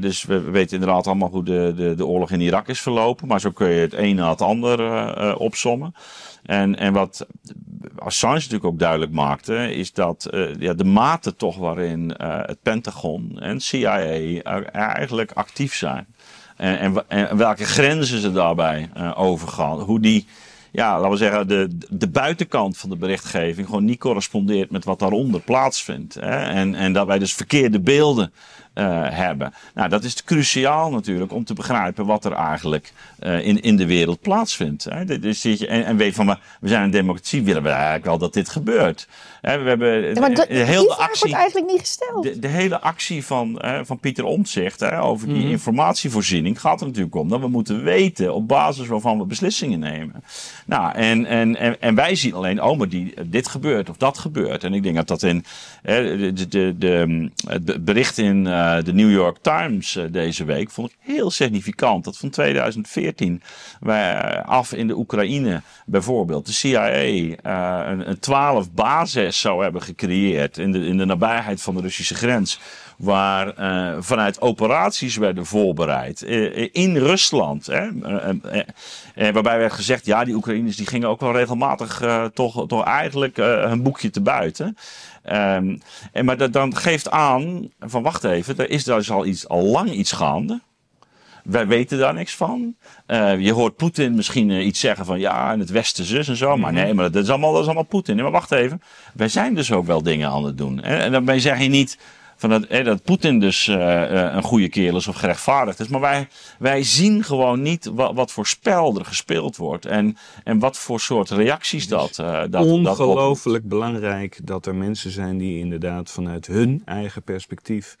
Dus we we weten inderdaad allemaal hoe de, de, de oorlog in Irak is verlopen. Maar zo kun je het een na het ander opsommen. En, en wat Assange natuurlijk ook duidelijk maakte, is dat eh, ja, de mate toch waarin eh, het Pentagon en CIA eigenlijk actief zijn. En, en welke grenzen ze daarbij eh, overgaan. Hoe die, ja, laten we zeggen, de, de buitenkant van de berichtgeving gewoon niet correspondeert met wat daaronder plaatsvindt. Hè? En, en dat wij dus verkeerde beelden eh, hebben. Nou, dat is cruciaal natuurlijk om te begrijpen wat er eigenlijk eh, in, in de wereld plaatsvindt. Hè? Dus en, en weet van, we zijn een democratie, willen we eigenlijk wel dat dit gebeurt. Hè, we hebben Ja, maar de, de, die vraag actie... wordt eigenlijk niet gesteld. De, de hele actie van, van Pieter Omtzigt hè, over Mhm. die informatievoorziening gaat er natuurlijk om dat we moeten weten op basis waarvan we beslissingen nemen. Nou, en, en, en, en wij zien alleen, oh, maar die, dit gebeurt of dat gebeurt. En ik denk dat dat in hè, de, de, de, de- het bericht in eh, de New York Times eh, deze week vond ik heel significant. Dat van 2014 wij eh, af in de Oekraïne bijvoorbeeld de CIA eh, een, een 12 zou hebben gecreëerd in de, in de nabijheid van de Russische grens. Waar eh, vanuit operaties werden voorbereid eh, in Rusland. Hè, eh, eh, eh, waarbij werd gezegd, ja, die Oekraïners die gingen ook wel regelmatig eh, toch, toch eigenlijk eh, hun boekje te buiten. Ehm, en, maar dat dan geeft aan, van wacht even, er is dus al, iets, al lang iets gaande. Wij weten daar niks van. Eh, je hoort Poetin misschien eh, iets zeggen van ja, in het Westen zus en zo. Maar nee, maar dat is allemaal, dat is allemaal Poetin. Nee, maar wacht even. Wij zijn dus ook wel dingen aan het doen. En, en daarmee zeg je niet van dat, eh, dat Poetin dus eh, een goede kerel is of gerechtvaardigd is. Maar wij, wij zien gewoon niet wat, wat voor spel er gespeeld wordt. En, en wat voor soort reacties dat, eh dat. Ongelooflijk belangrijk dat er mensen zijn die inderdaad vanuit hun eigen perspectief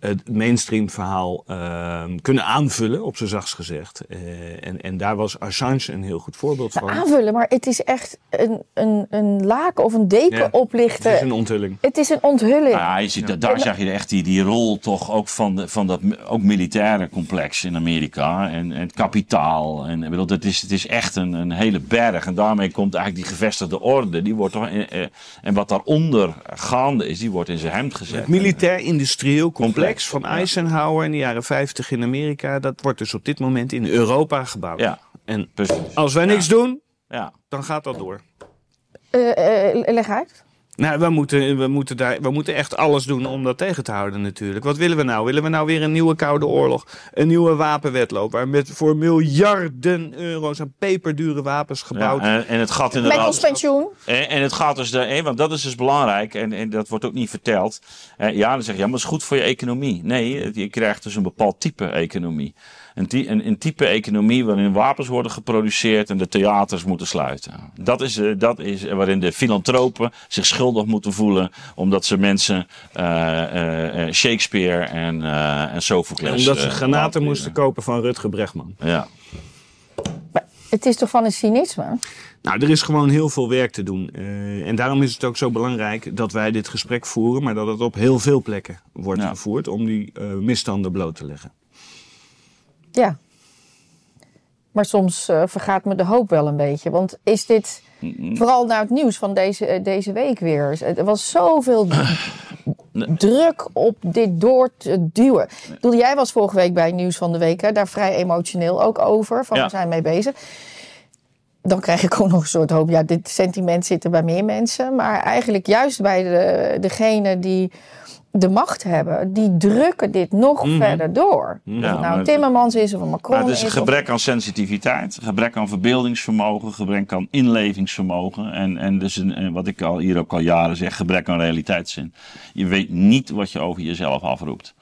het mainstream verhaal ehm, kunnen aanvullen, op zijn zachtst gezegd. Eh, en, en daar was Assange een heel goed voorbeeld Nou, van. aanvullen, maar het is echt een, een, een laken of een deken Ja, oplichten. Het is een onthulling. Het is een onthulling. Nou ja, je ziet, Daar zag je echt die, die rol toch ook van, de, van dat ook militaire complex in Amerika. En, en het kapitaal. En, ik bedoel, het, is, het is echt een, een hele berg. En daarmee komt eigenlijk die gevestigde orde. Die wordt toch, eh, eh, en wat daaronder gaande is, die wordt in zijn hemd gezet. Het militair-industrieel complex Complex, van. Eisenhower in de jaren 50 in Amerika, dat wordt dus op dit moment in Europa gebouwd. Ja, En precies. als wij niks doen, Ja. dan gaat dat door. Eh, eh, leg uit. Nou, we moeten, we, moeten daar, we moeten echt alles doen om dat tegen te houden natuurlijk. Wat willen we nou? Willen we nou weer een nieuwe Koude Oorlog? Een nieuwe wapenwetloop waar met voor miljarden euro's aan peperdure wapens gebouwd Ja, en, en het gaat Met ons inderdaad. pensioen. En, en het gaat dus, de, eh, want dat is dus belangrijk en, en dat wordt ook niet verteld. Ja, dan zeg je, ja, maar het is goed voor je economie. Nee, je krijgt dus een bepaald type economie. Een, ty- een, een type economie waarin wapens worden geproduceerd en de theaters moeten sluiten. Dat is, eh, dat is waarin de filantropen zich schuldig moeten voelen omdat ze mensen eh, eh, eh, Shakespeare en, eh en Sophocles... omdat ze granaten moesten kopen van Rutger Bregman. Ja. Maar het is toch van een cynisme? Nou, er is gewoon heel veel werk te doen. Eh, en daarom is het ook zo belangrijk dat wij dit gesprek voeren, maar dat het op heel veel plekken wordt Ja. gevoerd om die eh, misstanden bloot te leggen. Ja. Maar soms eh, vergaat me de hoop wel een beetje. Want is dit vooral naar het nieuws van deze, eh, deze week weer? Er was zoveel druk op dit door te duwen. Ik bedoel, jij was vorige week bij het nieuws van de week hè, daar vrij emotioneel ook over. Van Ja. we zijn mee bezig. Dan krijg ik ook nog een soort hoop. Ja, dit sentiment zit er bij meer mensen. Maar eigenlijk juist bij de, degene die de macht hebben, die drukken dit nog verder door. Of het nou Timmermans is of een Macron Maar het is een of- gebrek aan sensitiviteit, gebrek aan verbeeldingsvermogen, gebrek aan inlevingsvermogen. En, en dus een, en wat ik al, hier ook al jaren zeg, gebrek aan realiteitszin. Je weet niet wat je over jezelf afroept.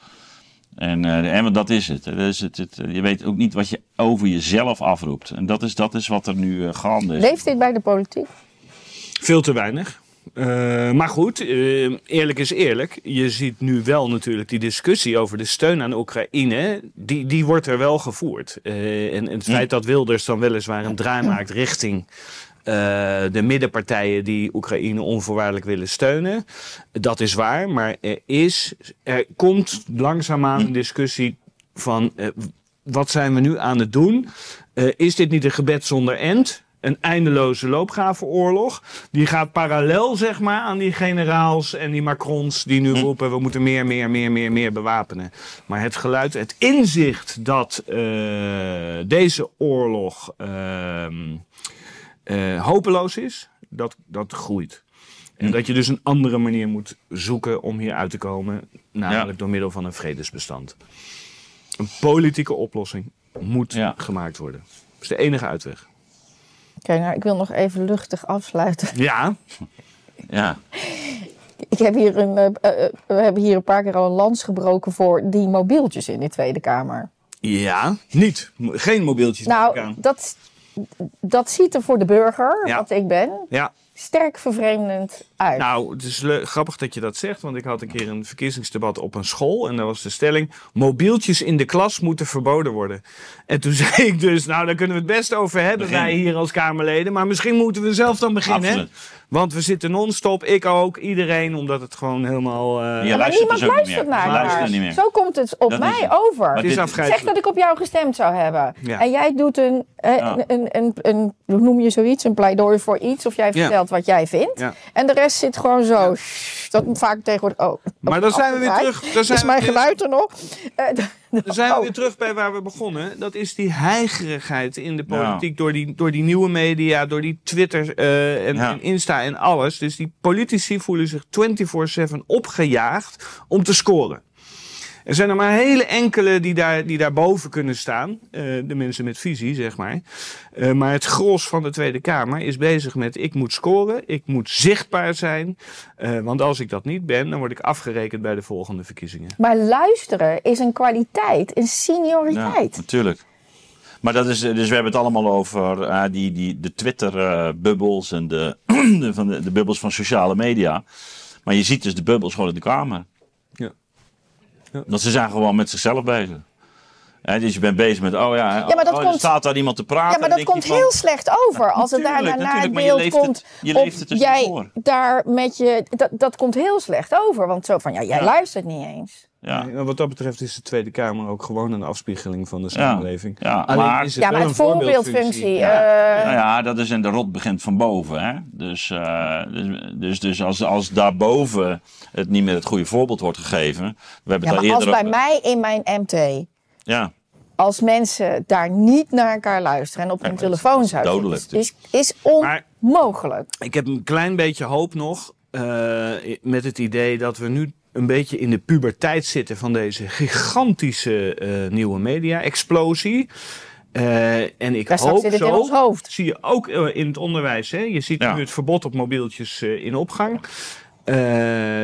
En, eh, en want dat is het. Dat is het, het. Je weet ook niet wat je over jezelf afroept. En dat is, dat is wat er nu eh, gaande is. Leeft dit bij de politiek? Veel te weinig. Eh, maar goed, eh, eerlijk is eerlijk. Je ziet nu wel natuurlijk die discussie over de steun aan Oekraïne. Die, die wordt er wel gevoerd. Eh, en, en het feit dat Wilders dan weliswaar een draai maakt richting eh, de middenpartijen die Oekraïne onvoorwaardelijk willen steunen. Dat is waar. Maar er, is, er komt langzaamaan een discussie van eh, wat zijn we nu aan het doen? Eh, is dit niet een gebed zonder end? Een eindeloze loopgravenoorlog. Die gaat parallel, zeg maar, aan die generaals en die Macrons die nu roepen: we moeten meer, meer, meer, meer, meer bewapenen. Maar het geluid, het inzicht dat eh, deze oorlog ehm, eh, hopeloos is, dat, dat groeit. En dat je dus een andere manier moet zoeken om hier uit te komen, namelijk Ja. door middel van een vredesbestand. Een politieke oplossing moet Ja. gemaakt worden. Dat is de enige uitweg. Oké, nou, ik wil nog even luchtig afsluiten. Ja, Ja. Ik heb hier een, eh, eh, we hebben hier een paar keer al een lans gebroken voor die mobieltjes in de Tweede Kamer. ja, niet. Geen mobieltjes. Nou, dat, dat ziet er voor de burger, Ja. wat ik ben, Ja, sterk vervreemdend uit. nou, het is grappig dat je dat zegt, want ik had een keer een verkiezingsdebat op een school en daar was de stelling: mobieltjes in de klas moeten verboden worden. En toen zei ik dus, nou, daar kunnen we het best over hebben wij hier als Kamerleden, maar misschien moeten we zelf dan beginnen. Absoluut. Want we zitten non-stop, ik ook, iedereen, omdat het gewoon helemaal. eh, Ja, Ja, maar luistert niemand dus luistert meer. naar haar. niet meer. Zo komt het op Dat mij over. Maar het is. Zeg dat ik op jou gestemd zou hebben. Ja. En jij doet een, eh, Ja. een, een, een, een- hoe noem je zoiets? Een pleidooi voor iets. Of jij Ja. vertelt wat jij vindt. Ja. En de rest zit gewoon zo. shh, Dat vaak tegenwoordig. Oh, Maar dan zijn we weer terug. Dan zijn Is we mijn geluid er nog? Eh, Dan zijn we oh. weer terug bij waar we begonnen. Dat is die heigerigheid in de politiek. Door, die, door die nieuwe media, door die Twitter eh, en, Ja. en Insta en alles. Dus die politici voelen zich 24-7 opgejaagd om te scoren. Er zijn er maar hele enkele die, daar, die daarboven kunnen staan. Eh, de mensen met visie, zeg maar. Eh, maar het gros van de Tweede Kamer is bezig met... ik moet scoren, ik moet zichtbaar zijn. Eh, want als ik dat niet ben, dan word ik afgerekend bij de volgende verkiezingen. Maar luisteren is een kwaliteit, een Ja, senioriteit. natuurlijk. Maar dat is, dus we hebben het allemaal over eh, die, die, de Twitter-bubbels en de, de, van de, de bubbels van sociale media. Maar je ziet dus de bubbels gewoon in de Kamer. Want ze zijn gewoon met zichzelf bezig. Dus je bent bezig met, oh ja, Ja, maar dat oh, er komt- staat daar iemand te praten. Ja, maar dat je komt van, heel slecht over als het daarna naar het je beeld het- komt. je leeft het dus jij voor. daar met je. Dat, dat komt heel slecht over. Want zo van ja, jij Ja. luistert niet eens. Ja, Nee, wat dat betreft is de Tweede Kamer ook gewoon een afspiegeling van de samenleving. Ja, Alleen maar- is het Ja, wel maar een het voorbeeldfunctie. Ja. eh, Nou ja, dat is en de rot begint van boven. Hè? Dus, eh, dus, dus, dus als, als daarboven het niet meer het goede voorbeeld wordt gegeven. We hebben ja, het al maar als bij mij in mijn MT. Ja, Als mensen daar niet naar elkaar luisteren en op hun is telefoon zouden dodelijk. zitten, is, is Maar- onmogelijk. Ik heb een klein beetje hoop nog eh, met het idee dat we nu een beetje in de puberteit zitten van deze gigantische eh, nieuwe media-explosie. Eh, en ik Daar hoop zit het in zo, ons hoofd. zie je ook eh, in het onderwijs. Hè? Je ziet Ja. nu het verbod op mobieltjes eh, in opgang. Eh,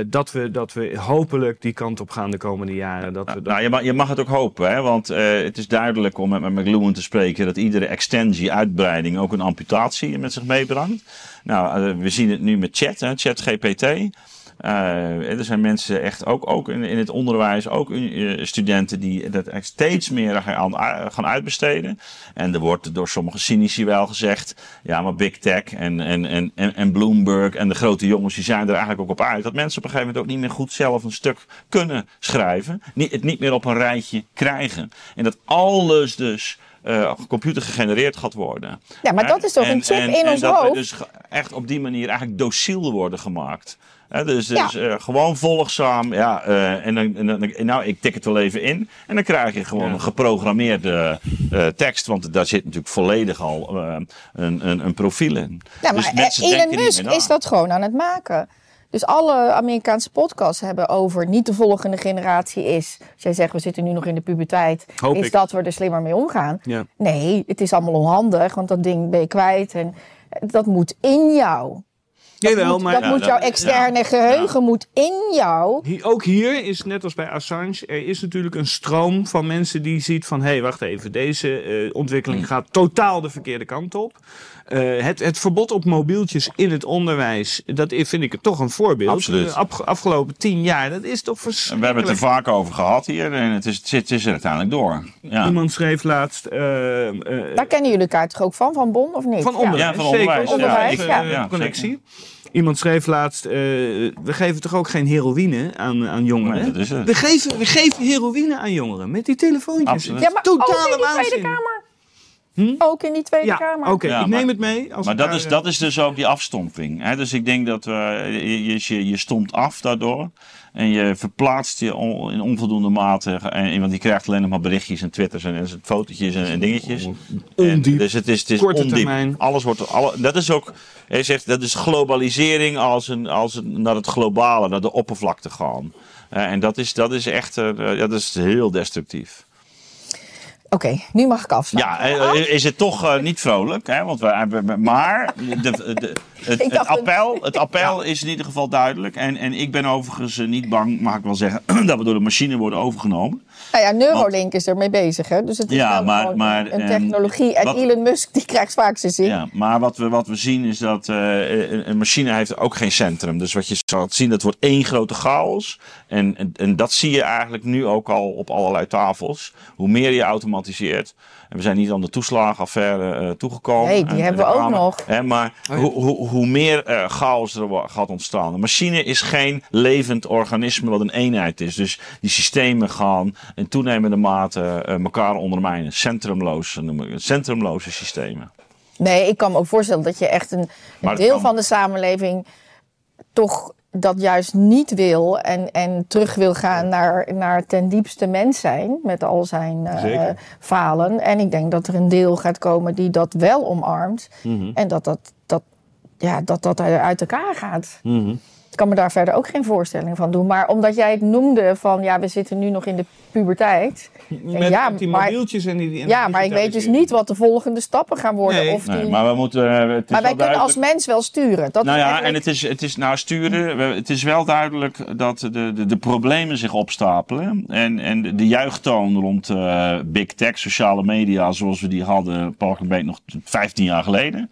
dat, we, dat we hopelijk die kant op gaan de komende jaren. Dat we dat- nou, je, mag, je mag het ook hopen, hè? want eh, het is duidelijk om met, met McLuhan te spreken dat iedere extensie, uitbreiding ook een amputatie met zich meebrengt. Nou, we zien het nu met chat, hè, chat GPT. Eh, er zijn mensen echt ook, ook in, in het onderwijs, ook eh, studenten die dat echt steeds meer gaan, gaan uitbesteden. En er wordt door sommige cynici wel gezegd, ja maar Big Tech en, en, en, en, en Bloomberg en de grote jongens die zijn er eigenlijk ook op uit. Dat mensen op een gegeven moment ook niet meer goed zelf een stuk kunnen schrijven. Niet, het niet meer op een rijtje krijgen. En dat alles dus eh computer gegenereerd gaat worden. Ja, maar dat is toch een chip in ons dat we hoofd? dus echt op die manier eigenlijk dociel worden gemaakt. Hè, dus dus Ja. eh, gewoon volgzaam. Ja, eh, en dan, en dan, nou, ik tik het wel even in. En dan krijg je gewoon Ja. een geprogrammeerde eh, tekst. Want daar zit natuurlijk volledig al een, een, een profiel in. Ja, Dus maar Elon Musk na. is dat gewoon aan het maken. Dus alle Amerikaanse podcasts hebben over niet de volgende generatie is. Als jij zegt we zitten nu nog in de puberteit, Hoop is ik. dat we er slimmer mee omgaan. Ja. Nee, het is allemaal onhandig, want dat ding ben je kwijt en dat moet in jou. Jawel, Moet- maar dat Ja, moet dat- jouw externe geheugen moet in jou. Hier, ook hier is net als bij Assange, er is natuurlijk een stroom van mensen die ziet van hé, hey, wacht even, deze eh, ontwikkeling gaat totaal de verkeerde kant op. Eh, het, het verbod op mobieltjes in het onderwijs, dat vind ik toch een voorbeeld. Absoluut. De afge- afgelopen tien jaar, dat is toch En we verschrikkelijk. hebben het er vaak over gehad hier. En het is, het zit- het is er uiteindelijk door. Ja. Iemand schreef laatst. eh, eh, Daar kennen jullie elkaar toch ook van, van Bon of niet? Van onderwijs. Ja, van zeker. onderwijs, ja. Onze, Ja, eh, ja, connectie. Iemand schreef laatst, eh, we geven toch ook geen heroïne aan, aan jongeren? Nee, dat is het. We geven, we geven heroïne aan jongeren met die telefoontjes. Absoluut. Ja, is maar ook totale in die waanzin. Tweede Kamer. Ook in die Tweede Ja, Kamer. oké, Ja, ik maar- neem het mee. Als Maar dat daar, is, eh, dat is dus ook die afstomping. Hè? Dus ik denk dat we, je, je, je stomt af daardoor. En je verplaatst je on- in onvoldoende mate. En, want die krijgt alleen nog maar berichtjes en twitters en, en fotootjes en, en dingetjes. En Ondiep. dus het is, het is Korte ondiep. termijn. Alles wordt, alle, dat is ook, hij zegt, dat is globalisering als, een, als een, naar het globale, naar de oppervlakte gaan. Eh, en dat is, dat is echt, eh, dat is heel destructief. Oké, nu mag ik afsluiten. Ja, eh, is het toch eh, niet vrolijk, hè? Want we hebben, maar de, de, het, het appel, het appel is in ieder geval duidelijk. En, en ik ben overigens eh, niet bang, mag ik wel zeggen, dat we door de machine worden overgenomen. Nou ja, Neuralink is ermee bezig, hè? Dus het is Ja, maar- gewoon maar, een ehm, technologie. En wat- Elon Musk, die krijgt vaak zijn zin. Ja, maar wat we, wat we zien is dat eh, een, een machine heeft ook geen centrum. Dus wat je zal zien, dat wordt één grote chaos. En, en, en dat zie je eigenlijk nu ook al op allerlei tafels. Hoe meer je automatiseert. En we zijn niet aan de toeslagenaffaire eh, toegekomen. Nee, die En hebben we ook nog. Hè, maar hoe, hoe, hoe meer eh, chaos er gaat ontstaan. Een machine is geen levend organisme wat een eenheid is. Dus die systemen gaan in toenemende mate eh, elkaar ondermijnen. Centrumloze, centrumloze systemen. Nee, ik kan me ook voorstellen dat je echt een, deel kan. van de samenleving toch dat juist niet wil en, en terug wil gaan naar, naar ten diepste mens zijn met al zijn eh, falen. En ik denk dat er een deel gaat komen die dat wel omarmt Mhm. en dat dat, dat, ja, dat dat uit elkaar gaat. Ik kan me daar verder ook geen voorstelling van doen. Maar omdat jij het noemde van ja, we zitten nu nog in de puberteit. met, ja, met die maar- mobieltjes en die. en Ja, maar ik weet dus niet wat de volgende stappen gaan worden. Nee. of die... Nee, maar we moeten. eh, het is Maar wel wij kunnen als mens wel sturen. Dat Nou ja, eigenlijk- en het is, het is nou sturen. Het is wel duidelijk dat de, de, de problemen zich opstapelen. En, en de, de juichtoon rond eh, big tech, sociale media, zoals we die hadden, Park Beek nog 15 jaar geleden.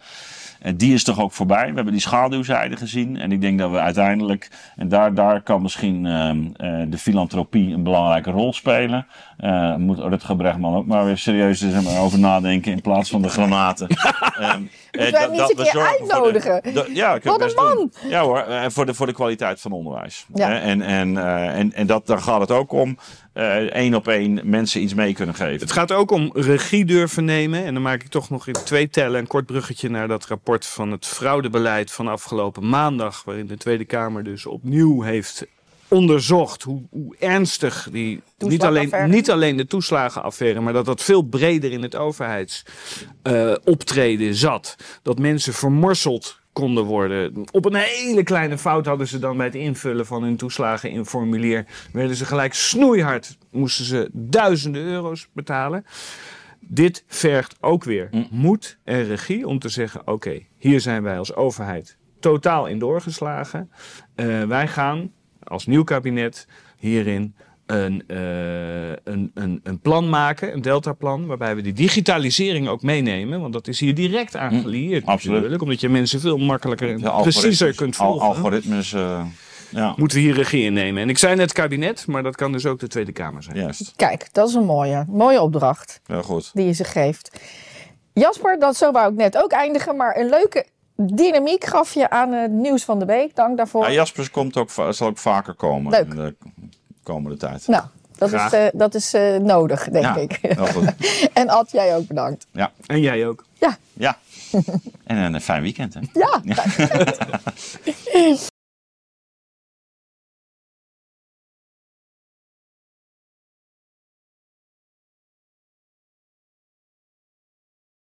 Die is toch ook voorbij. We hebben die schaduwzijde gezien. En ik denk dat we uiteindelijk, en daar, daar kan misschien ehm, eh, de filantropie een belangrijke rol spelen. Eh, moet Rutger Bregman ook maar weer serieus er maar over nadenken in plaats van de granaten. Ehm, eh, eens een keer zorgen voor de- uitnodigen? dat- ja, Wat een man! Ja hoor, eh, voor de, voor de kwaliteit van onderwijs. Ja. En, en, eh, en, en dat, daar gaat het ook om. eh, één op één mensen iets mee kunnen geven. Het gaat ook om regie durven nemen. En dan maak ik toch nog in twee tellen een kort bruggetje naar dat rapport van het fraudebeleid van afgelopen maandag. Waarin de Tweede Kamer dus opnieuw heeft onderzocht hoe, hoe ernstig die. Niet alleen, niet alleen de toeslagenaffaire, maar dat dat veel breder in het overheidsoptreden optreden zat. Dat mensen vermorseld konden worden. Op een hele kleine fout hadden ze dan bij het invullen van hun toeslagenformulier. Werden ze gelijk snoeihard, moesten ze duizenden euro's betalen. Dit vergt ook weer moed en regie om te zeggen: oké, hier zijn wij als overheid totaal in doorgeslagen. Eh, wij gaan als nieuw kabinet hierin een, eh, een, een, een plan maken, een deltaplan, waarbij we die digitalisering ook meenemen. Want dat is hier direct aan gelieerd absoluut. natuurlijk, omdat je mensen veel makkelijker en Ja, preciezer kunt al- volgen. algoritmes, eh, ja, Moeten we hier regie in nemen. En ik zei net kabinet, maar dat kan dus ook de Tweede Kamer zijn. juist. Kijk, dat is een mooie, mooie opdracht goed. die je ze geeft. Jasper, dat zo wou ik net ook eindigen, maar een leuke dynamiek gaf je aan het nieuws van de week. Dank daarvoor. Ja, Jaspers komt ook, zal ook vaker komen Leuk. in de komende tijd. Nou, dat Graag. is, eh, dat is eh, nodig, denk ja, ik. en Ad, jij ook bedankt. Ja, En jij ook. Ja, ja. En een fijn weekend. Hè? ja.